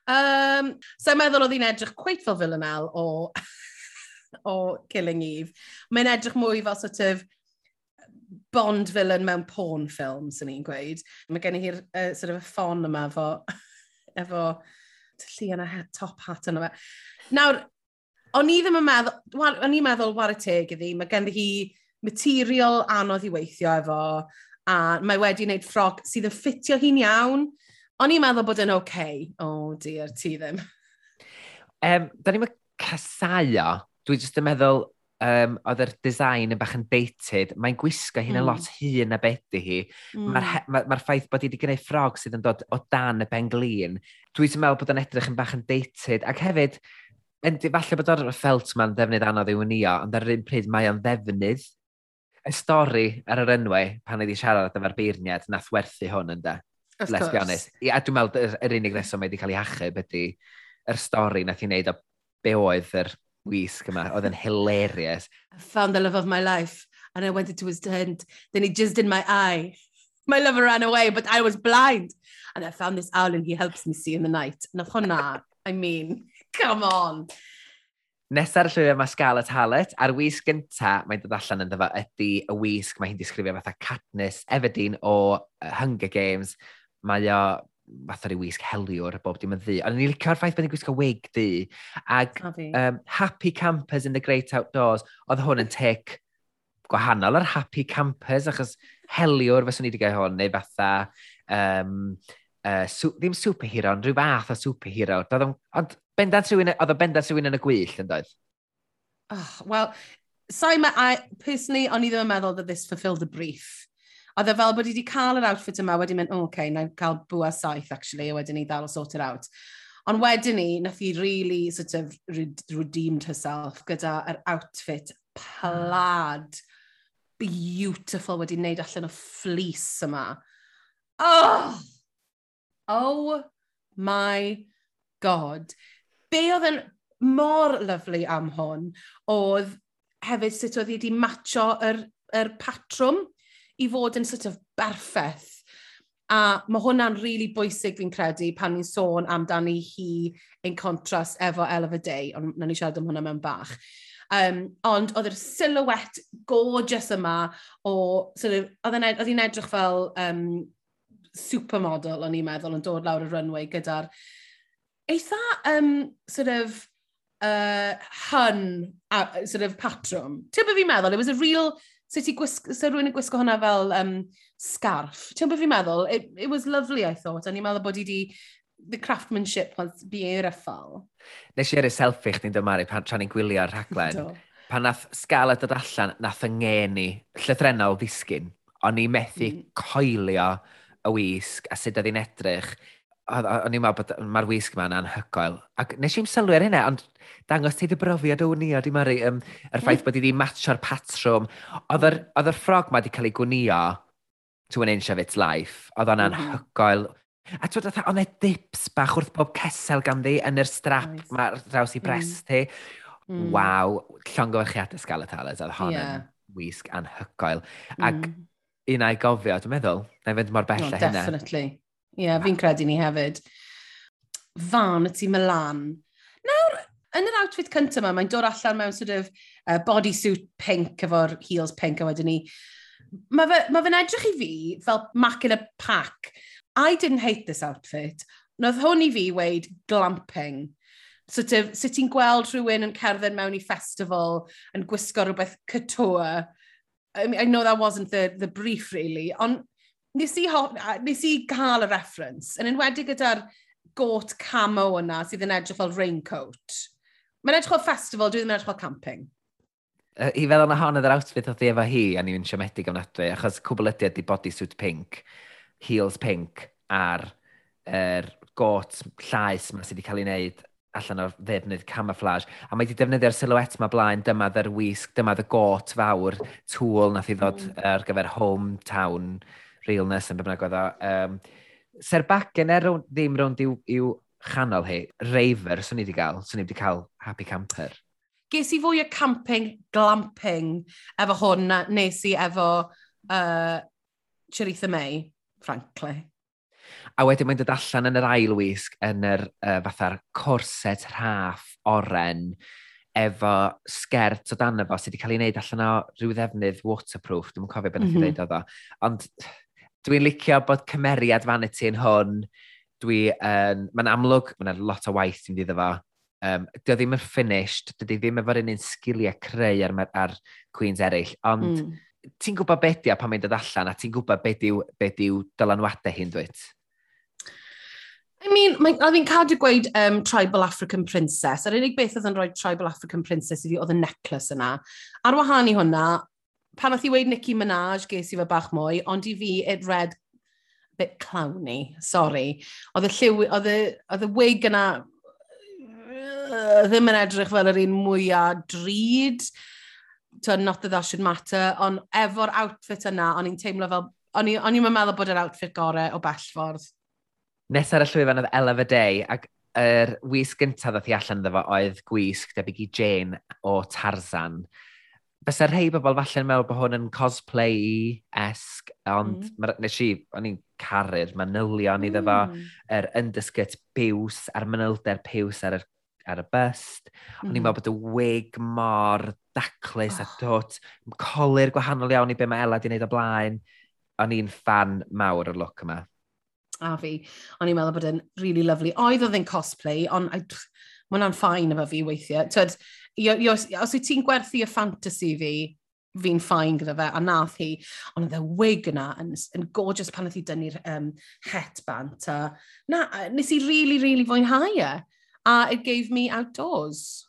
Um, so, meddwl oedd hi'n edrych cweit fel Villanelle o, <laughs> o Killing Eve. Mae'n edrych mwy fel sort of Bond villain mewn porn film, sy'n ni'n gweud. Mae gen i hi'r uh, sort of y ffon yma efo, <laughs> efo tyllu yna top hat yna fe. Nawr, o'n i ddim yn meddwl, o'n i'n meddwl war y teg iddi, mae ganddi hi material anodd i weithio efo, a mae wedi wneud ffrog sydd yn ffitio hi'n iawn. O'n i'n meddwl bod yn oce. Okay. O, Oh dear, ti ddim. Um, da ni'n casau o. Dwi'n jyst yn meddwl, um, oedd yr design yn bach yn dated, mae'n gwisgo hi'n mm. lot hun na beth hi. Mm. Mae'r ma, ma ffaith bod hi wedi gwneud ffrog sydd yn dod o dan y ben glin. Dwi'n meddwl bod yn edrych yn bach yn dated, ac hefyd, yn, falle bod o'r ffelt ma'n ddefnydd anodd i wnio, ond ar yr un pryd mae o'n ddefnydd y stori ar yr enwau pan wedi siarad efo'r beirniad nath werthu hwn ynda. Let's be honest. I, a dwi'n meddwl yr er, unig reswm mae wedi cael ei achub ydy yr stori nath i wneud o be oedd yr wisg yma, oedd yn hilarious. I found the love of my life and I went into his tent. Then he jizzed in my eye. My lover ran away, but I was blind. And I found this owl and he helps me see in the night. Nath hwnna, I mean, come on. Nesa'r llwyfau mae Scarlett Hallett, a'r wisg gynta mae'n dod allan yn dyfa, ydy y wisg mae hi'n disgrifio fatha Katniss Everdeen o Hunger Games. Mae o fatha rhyw wisg heliwr bob dim yn ddi. Ond ni'n licio'r ffaith bod ni'n gwisgo wig ddi. Ag um, Happy Campers in the Great Outdoors, oedd hwn yn tec gwahanol ar Happy Campers, achos heliwr fes ni wedi gael hwn, neu fatha, um, uh, su ddim superhero, ond rhyw fath o superhero. Ond bendant rhywun, oedd o bendant rhywun yn y gwyll, yn doedd? Oh, Wel, Sa'i ma, I, personally, o'n i ddim yn meddwl that this fulfilled the brief. Oedd e fel bod i wedi cael yr outfit yma, wedi mynd, oh, okay, na'n cael bwa saith, actually, a wedyn ni ddal o sort it out. Ond wedyn ni, nath i really sort of redeemed herself gyda'r outfit plaid beautiful wedi wneud allan o fleece yma. Oh! Oh my god. Be oedd yn mor lyflu am hwn oedd hefyd sut oedd hi wedi matcho yr, yr patrwm i fod yn sort of berffeth. A mae hwnna'n rili really bwysig fi'n credu pan ni'n sôn amdani hi yn contrast efo El of a Day, ond na ni siarad am hwnna mewn bach. Um, ond oedd yr silhouette gorgeous yma o, sort of, oedd hi'n edrych fel um, supermodel, o'n i'n meddwl, yn dod lawr y runway gyda'r eitha um, sort of uh, hun, uh, sort of patrwm. Ti'n byd fi'n meddwl, it was a real So ti gwisg, so rwy'n gwisgo hwnna fel um, scarf. Ti'n beth fi'n meddwl? It, it was lovely, I thought. O'n i'n meddwl bod i di the craftsmanship was beautiful. Nes i ar y selfie chdi'n dymaru pan tra'n i'n gwylio'r rhaglen. pan nath Scarlett dod allan, nath yng ngeni llythrenol ddisgyn. O'n i methu mm. coelio y wisg a sut oedd hi'n edrych o'n i'n meddwl bod mae'r wisg yma'n anhygoel. Ac nes i'n sylwi ar hynna, ond dangos ti dy brofiad o wnio, di Mari, um, yr ffaith bod i wedi matcho'r patrwm. Oedd yr ffrog ma wedi cael ei gwnio to an inch of its life. Oedd o'n anhygoel. A ti'n dweud, e, oedd e dips bach wrth bob cesel ganddi yn yr strap nice. mae'r draws i brest ti. Mm. Waw, llongyfarchiadau Scalatales, oedd hon yeah. yn wisg anhygoel. Ac mm. un a'i gofio, dwi'n meddwl, na i fynd mor bell no, a hynna. Definitely. Ie, yeah, fi'n credu ni hefyd. Fan y ti Milan. Nawr, yn yr outfit cyntaf yma, mae'n dod allan mewn sort of uh, bodysuit pink efo'r heels pink a wedyn ni. Mae fe'n ma fe edrych i fi fel mac in a pack. I didn't hate this outfit. Nodd hwn i fi weid glamping. Sort of, sut ti'n gweld rhywun yn cerdded mewn i festival yn gwisgo rhywbeth couture. I, mean, I know that wasn't the, the brief, really, ond nes i, nes i gael y reference, yn enwedig gyda'r got camo yna sydd yn edrych fel raincoat. Mae'n edrych fel festival, dwi ddim yn edrych fel camping. Uh, I feddwl na hon oedd yr outfit oedd efo hi, a ni'n siomedig ofnadwy, achos cwbl ydy ydy bodysuit pink, heels pink, a'r er, got llais yma sydd wedi cael ei wneud allan o'r ddefnydd camouflage. A mae wedi defnyddio'r silhouette yma blaen, dyma ddy'r wisg, dyma dy got fawr, tŵl nath i ddod mm. ar gyfer hometown realness yn bynnag oedd o. Um, Serbagen er ddim rownd i'w, iw chanol hi, raver swn i wedi cael, swn i wedi cael happy camper. Ges i fwy o camping, glamping efo hwn nes i efo uh, Charitha May, frankly. A wedyn mae'n dod allan yn yr ail wisg yn yr uh, fatha'r corset rhaff oren efo sgert o dan efo sydd wedi cael ei wneud allan o rhyw ddefnydd waterproof. Dwi'n cofio beth mm -hmm. oedd o. Ond Dwi'n licio bod cymeriad vanity yn hwn. Dwi yn... Mae'n amlwg, mae'n lot o waith sy'n iddo fo. Um, dyw ddim yn finished, dydy ddim efo'r un un sgiliau creu ar, ar Queens eraill, ond mm. ti'n gwybod beth di pan mae'n dod allan a ti'n gwybod beth yw, beth yw dylanwadau hyn dwyt? I mean, oedd fi'n cadw gweud um, Tribal African Princess. Yr unig beth oedd yn rhoi Tribal African Princess i fi oedd y necklace yna. Ar wahân i hwnna, pan oedd i weid Nicki Minaj, ges i fe bach mwy, ond i fi, it read a bit clowny, sorry. Oedd y lliw, oedd y, wig yna uh, ddim yn edrych fel yr un mwyaf drud, to, not that that should matter, ond efo'r outfit yna, o'n i'n teimlo fel, o'n i'n meddwl bod yr outfit gorau o bellfordd. Nes ar y llwyfan oedd Ella fy Day, ac yr er wisg gyntaf ddoth i allan ddefo oedd gwisg debyg i Jane o Tarzan. Fysa rhai bobl falle yn meddwl bod hwn yn cosplay-esg, ond mm. Nes i, o'n i'n caru'r manylion mm. iddo fo, mm. yr underskirt piws a'r manylder piws ar y, ar y byst. O'n i'n mm. meddwl bod y wig mor daclus oh. a dwt, colir gwahanol iawn i be mae Ella di wneud o blaen. O'n i'n fan mawr o'r look yma. A fi, o'n i'n meddwl bod e'n really lovely. Oedd oedd e'n cosplay, ond mae hwnna'n ffain efo fi weithiau. Twyd, I, os, wyt ti'n gwerthu y fantasy fi, fi'n ffain gyda fe, a nath hi, ond oedd y wig yna yn, yn gorgeous pan oedd hi dynnu'r um, headband. A, na, nes i really, really fwynhau e. A it gave me outdoors.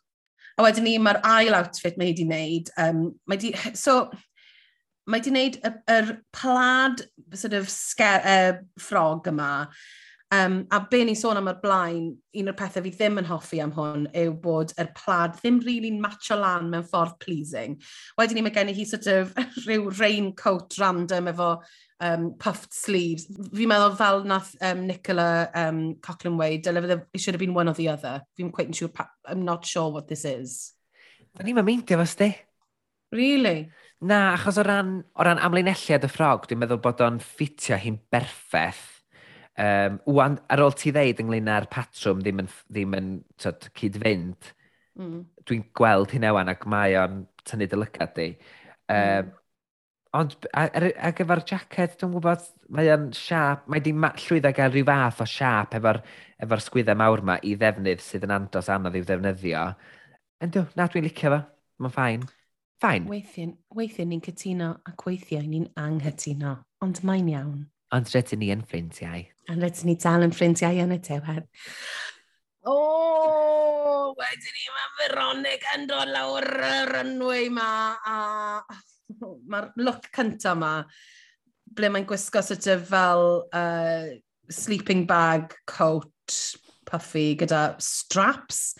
A wedyn ni, mae'r ail outfit mae hi wedi wneud. Um, mae di, so, mae wedi wneud y, yr plaid sort of scar, uh, ffrog yma Um, a be ni'n sôn am yr blaen, un o'r pethau fi ddim yn hoffi am hwn yw bod yr plaid ddim really matcho lan mewn ffordd pleasing. Wedyn ni mae gen i hi sort of <laughs> rhyw raincoat random efo um, puffed sleeves. Fi'n meddwl fel nath um, Nicola um, Coughlin weid, it should have been one or the other. Fi'n quite sure, I'm not sure what this is. Da ni'n meindio fos di. Really? Na, achos o ran, o ran amlinelliad y ffrog, dwi'n meddwl bod o'n ffitio hi'n berffaith Um, wan, ar ôl ti ddeud ynglyn â'r patrwm ddim yn, ddim yn tyd, cyd-fynd, mm. dwi'n gweld hynna wan ac mae o'n tynnu dy lygad di. Um, mm. Ond ar, ar gyfer jacket, dwi'n gwybod, mae o'n siap, mae di llwyddo gael rhyw fath o siap efo'r efo sgwyddau mawr ma i ddefnydd sydd yn andos anodd i'w ddefnyddio. Yndw, na dwi'n licio fo, mae'n ffain. Ffain. Weithiau weithio ni'n cytuno ac weithiau ni'n anghytuno, ond mae'n iawn. Ond rydyn ni yn ffrindiau. Ond rydyn ni dal yn ffrindiau yn y diwedd. O, oh, wedyn ni mae Veronic yn dod lawr y runway ma, a mae'r look cynta ma, ble mae'n gwisgo sort of fel uh, sleeping bag, coat, puffy, gyda straps,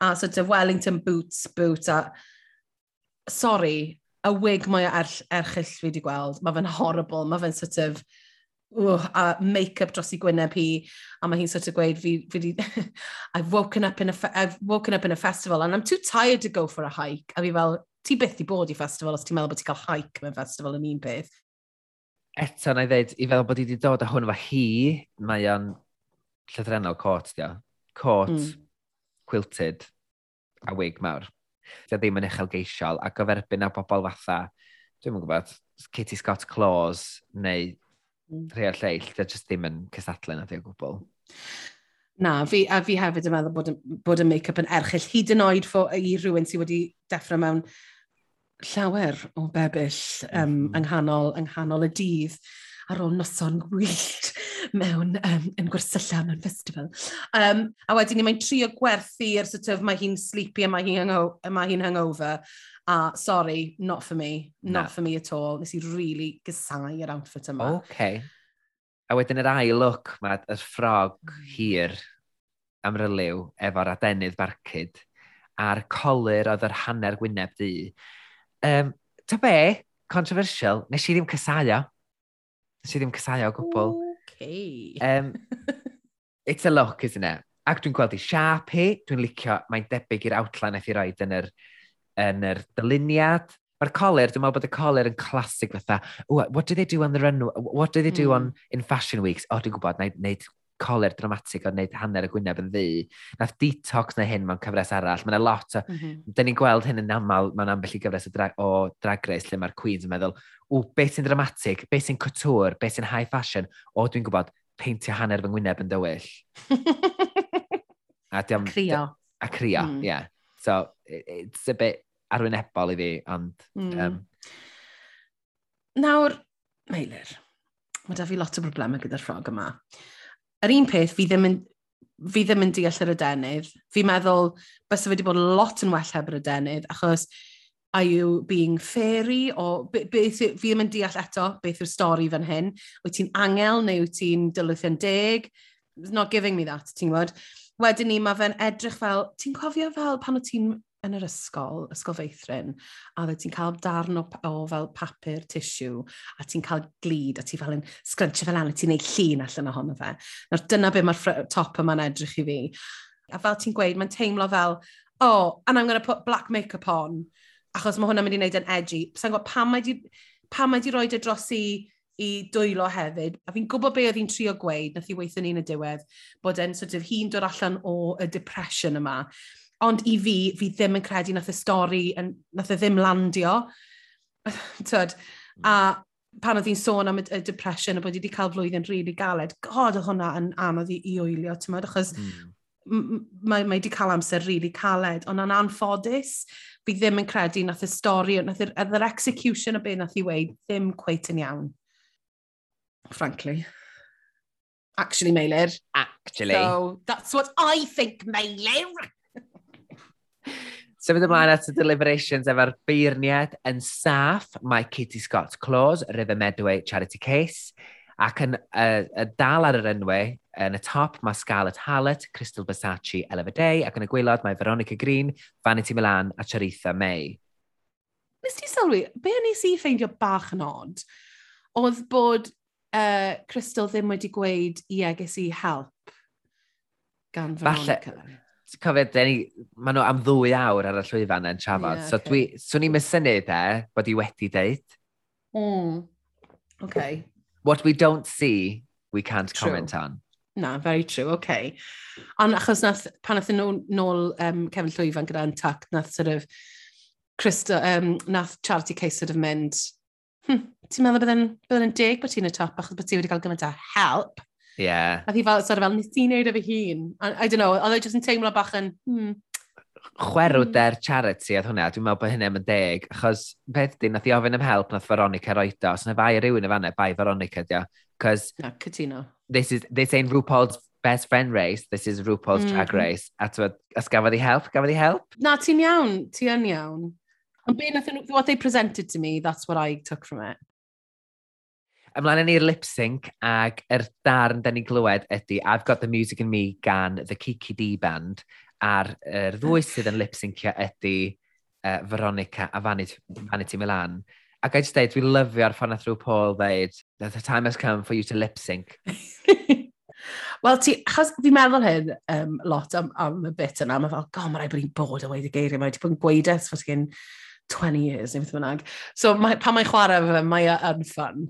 a sort of Wellington boots, boot, a sorry, y wig mae er, erchill fi wedi gweld, mae fe'n horrible, mae fe'n sort of uh, a make-up dros i gwyneb hi, a mae hi'n sort of gweud, fi, fi di, <laughs> I've, woken up in a I've woken up in a festival and I'm too tired to go for a hike. A fi fel, ti byth i bod i festival os ti'n meddwl bod ti'n cael hike mewn festival yn un peth. Eto, na i ddweud, i feddwl bod i wedi dod â hwn efo hi, mae o'n llythrenol cot, dio. Cot, mm. quilted, a wig mawr. Dio ddim yn uchelgeisiol, ac o ferbyn a bobl fatha, dwi'n yn gwybod, Katie Scott Claus neu Hmm. rhai o'r lleill, da jyst ddim yn cysadlu na fi o gwbl. Na, fi, a fi hefyd yn meddwl bod, bod y make-up yn erchill hyd yn oed fo, i rhywun sydd wedi deffro mewn llawer o bebyll um, mm. ynghanol, ynghanol y dydd ar ôl noson gwyllt mewn um, yn gwersylla mewn festival. Um, a wedyn ni mae'n trio gwerthu'r sort of, mae hi'n sleepy a mae hi'n hangover, mae hi hangover. A sorry, not for me, not no. for me at all. Nes i really gysau yr outfit yma. Okay. A wedyn yr ail look, mae'r er ffrog hmm. hir amryliw efo'r adenydd barcud a'r colir oedd yr hanner gwyneb di. Um, ta be, controversial, nes i ddim cysau o. Nes i ddim cysau o gwbl. Ooh. Lucky. Um, it's a look, isn't it? Ac dwi'n gweld i Sharpie, dwi'n licio, mae'n debyg i'r outline eith i roed yn yr, yn yr dyluniad. Mae'r colir, dwi'n meddwl bod y colir yn classic fatha, what do they do on the run, what do they do mm. on hmm. in fashion weeks? O, oh, dwi'n gwybod, wneud coler dramatig o wneud hanner y gwyneb yn ddi. Nath detox na hyn mewn cyfres arall. Mae'n lot o... Mm -hmm. Dyn ni'n gweld hyn yn aml mewn ambell i gyfres o drag, o drag race lle mae'r Queen's yn meddwl, o, beth sy'n dramatig, beth sy'n couture, beth sy'n high fashion, o, dwi'n gwybod, peintio hanner fy ngwyneb yn dywyll. <laughs> a, diom, crio. A crio, mm. yeah. So, it's a bit arwynebol i fi, ond... Mm. Um... Nawr, Meilir, mae da fi lot o broblemau gyda'r ffrog yma yr un peth, fi ddim yn, fi ddim yn deall yr adenydd. Fi'n meddwl, bys wedi bod lot yn well heb yr adenydd, achos are you being fairy, o beth, fi ddim yn deall eto beth yw'r stori fan hyn. Wyt ti'n angel neu wyt ti'n dylwythion deg? It's not giving me that, ti'n gwybod? Wedyn ni, mae fe'n edrych fel, ti'n cofio fel pan o ti'n yn yr ysgol, ysgol feithrin, a dde ti'n cael darn o, o fel papur, tissue, a ti'n cael glid, a ti fel yn sgrantio fel an, a ti'n neud llun allan ohono fe. Nawr dyna be mae'r top yma'n edrych i fi. A fel ti'n gweud, mae'n teimlo fel, oh, and I'm going to put black makeup on, achos mae hwnna'n mynd i wneud yn edgy. Sa'n gwybod pam mae di, pam mae di roed y e dros i i dwylo hefyd, a fi'n gwybod be oedd hi'n trio gweud, nath hi weithio ni'n y diwedd, bod e'n sort of hi'n dod allan o y depression yma, Ond i fi, fi ddim yn credu nath y stori, nath e ddim landio. <sighs> Tyd, a pan oedd hi'n sôn am y, y depression a bod hi wedi cael flwyddyn rili really galed, god oedd hwnna yn anodd i, i wylio, ti'n meddwl, achos mm. mae wedi cael amser rili really caled, ond yn anffodus, fi ddim yn credu nath y stori, nath yr, yr execution o be nath i weid, ddim cweit yn iawn. Frankly. Actually, Meilir. Actually. So, that's what I think, Meilir. Symud ymlaen at y deliberations efo'r beirniad yn saff, mae Kitty Scott Claus, River Medway Charity Case, ac yn uh, dal ar yr enwau, yn y top mae Scarlett Hallett, Crystal Versace, Ella Day, ac yn y gwylod mae Veronica Green, Vanity Milan a Charitha May. Nes ti sylwi, be nes i ffeindio bach yn od, oedd bod uh, Crystal ddim wedi gweud, ie, yeah, ges i help gan Veronica. Falle, cofio, maen nhw am ddwy awr ar y llwyfan yn trafod. Yeah, so okay. dwi, swn i'n mysynu de, bod i wedi deud. Mm. Okay. What we don't see, we can't true. comment on. Na, very true, okay. Ond achos nath, pan nath nhw nôl um, Kevin Llwyfan gyda Antac, nath sort of, Christa, um, nath Charity Case sort of mynd, hm, ti'n meddwl bydden, bydden yn deg bod ti'n y top achos bod ti wedi cael gymaint o help? Yeah. A thi fel, sort of fel, nes ti'n neud efo hun? I don't know, oedd e jyst yn teimlo bach yn, hmm. Chwerwder hmm. mm. charity oedd hwnna, dwi'n meddwl bod hynny'n mynd deg, achos beth di, nath i ofyn am help nath Veronica roed o, os yna fai rhywun y fanna, bai Veronica di o, cos... Na, cytuno. This, is, this ain't RuPaul's best friend race, this is RuPaul's mm. drag hmm. race. A twyd, os gafodd i help, gafodd i help? Na, ti'n iawn, ti yn iawn. Ond be nath what they presented to me, that's what I took from it. Ymlaen ni'r lip sync ac yr darn da ni'n glywed ydy I've Got The Music In Me gan The Kiki D Band a'r er ddwy sydd yn lip syncio ydy uh, Veronica a Vanity, Vanity Milan. Ac I just dweud, dwi'n lyfio'r ffordd nath rhyw Paul dweud, that the time has come for you to lip sync. <laughs> Wel, ti, achos fi'n meddwl hyn um, lot am, am y bit yna, mae fel, go, mae'n rhaid bod ni'n bod o weid y geiriau, mae wedi bod yn gweud es fod gen 20 years, neu beth bynnag. So mae, pan mae'n chwarae fe, mae e yn ffyn.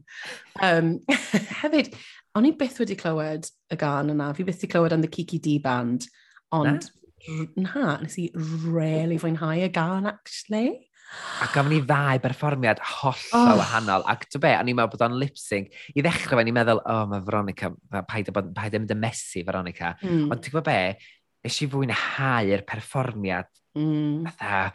Um, <laughs> hefyd, o'n i byth wedi clywed y gan yna. Fi byth wedi clywed yn The Kiki D Band. Ond, na, nes i really fwynhau y gan, actually. A gafon ni ddau berfformiad hollol oh. wahanol. Ac to be, o'n i'n meddwl bod o'n lip-sync. I ddechrau fe, o'n i'n meddwl, o, oh, mae Veronica, paid o mynd y mesu, Veronica. Mm. Ond ti'n gwybod be, nes i fwynhau'r perfformiad mm. fatha,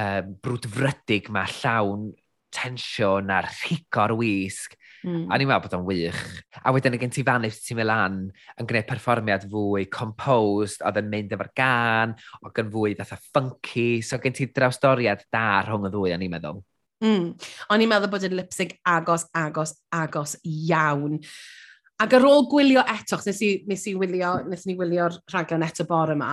um, brwdfrydig ma llawn tensiwn a'r rhigor wisg. Mm. A ni'n meddwl bod o'n wych. A wedyn y gen ti fan eich ti'n mynd yn gwneud perfformiad fwy composed, oedd yn mynd efo'r gan, oedd yn fwy fatha funky, so gen ti drawstoriad da rhwng y ddwy, o'n i'n meddwl. Mm. O'n i'n meddwl bod yn lipsig agos, agos, agos iawn. Ac ar ôl gwylio eto, nes i, nes i wylio, nes ni wylio'r rhaglen eto bore yma,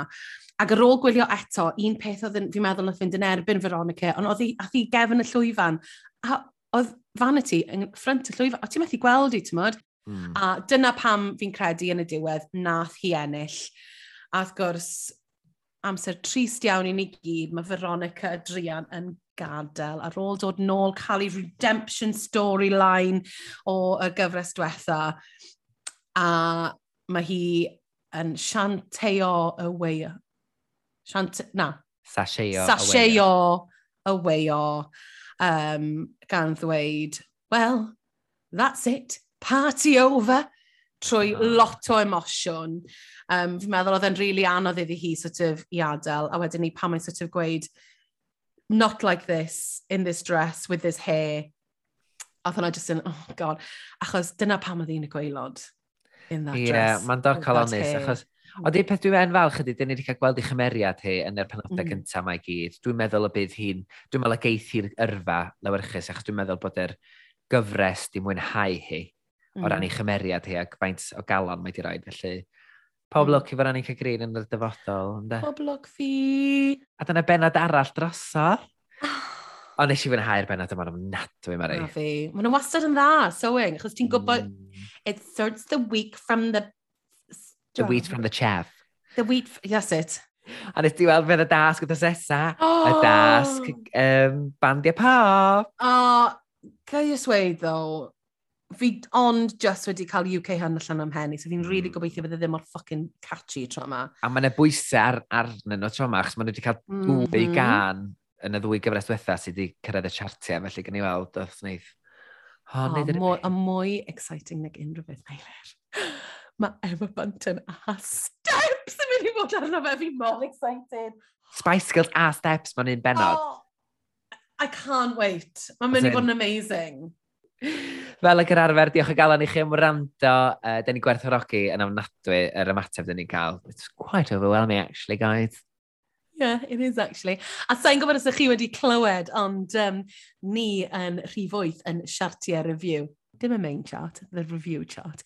Ac ar ôl gwylio eto, un peth oedd fi'n meddwl oedd fynd yn erbyn Veronica, ond oedd hi, hi gefn y llwyfan. A oedd Vanity yn ffrant y llwyfan, o ti'n methu gweld i, ti'n modd? Mm. A dyna pam fi'n credu yn y diwedd, nath hi ennill. A wrth gwrs, amser trist iawn i ni gyd, mae Veronica Drian yn gadael ar ôl dod nôl cael ei redemption storyline o y gyfres diwetha. A mae hi yn sianteo y way Shant... Na. Sasheio. Sasheio. Aweio. Um, gan ddweud, well, that's it. Party over trwy oh. lot o emosiwn. Um, fi'n meddwl oedd e'n rili really anodd iddi hi sort of i adael, a wedyn ni pan mae'n sort of gweud, not like this, in this dress, with this hair. Oedd hwnna just yn, oh god, achos dyna pam oedd hi'n y gweilod in that yeah, dress. Ie, mae'n darcolonus, achos Ond un peth dwi'n meddwl falch ydy, dyn ni wedi cael gweld i chymeriad hi yn yr penodau mm. gyntaf mae gyd. Dwi'n meddwl y bydd hi'n, dwi'n meddwl y geith hi'r yrfa lawerchus, achos dwi'n meddwl bod yr gyfres di mwynhau hi o ran mm. ei chymeriad hi ac faint o galon mae di roed. Felly, pob mm. lwc i fod ani'n cael grin yn y dyfodol. Ynda? Pob lwc fi! A dyna benod arall drosodd. Ah. Ond nes i fwynhau'r benod yma'n ofnadwy, Mari. A fi. Mae'n wastad yn dda, sewing, achos ti'n gwybod, mm. it starts the week from the The wheat from the chef. The wheat, that's it. A nes di weld fydd y dasg wrth asesa, oh! y dasg um, bandiau pop. O, oh, gael i ysweud ddo, fi ond just wedi cael UK hyn allan am hen so fi'n rili really hmm. gobeithio fydd e ddim o'r ffucking catchy tro yma. A mae yna bwysau ar, arnyn nhw tro yma, achos maen nhw wedi cael mm -hmm. gan yn y ddwy gyfres diwetha sydd wedi cyrraedd y chartiau, felly gen i weld oedd wneud. Oh, oh, mwy, a mwy exciting nag unrhyw beth, Meilir mae Emma Bunton a Steps yn mynd i fod arno fe, fi mor excited. Spice Girls a Steps, mae'n un benod. Oh, I can't wait. Mae'n mynd i fod yn amazing. Fel ag yr arfer, diolch o galon i chi am wrando. Uh, da ni gwerthorogi yn ofnadwy yr ymateb da ni'n cael. It's quite overwhelming, actually, guys. Yeah, it is actually. A sa'n gwybod os ydych chi wedi clywed, ond um, ni yn rhif 8 yn siartiau review. Dim y main chart, the review chart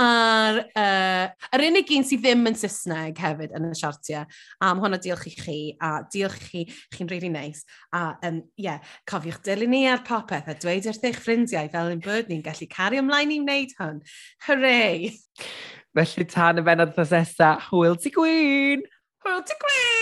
a'r uh, yr unig un sydd ddim yn Saesneg hefyd yn y siartiau. Am hwnna diolch i chi, a diolch i chi, chi'n rili really neis. Nice. A um, yeah, cofiwch dilyn ni ar popeth a dweud wrth eich ffrindiau fel ein bod ni'n gallu cario ymlaen i wneud hwn. Hooray! Felly tan y benod thos nesa, hwyl ti gwyn! Hwyl ti gwyn!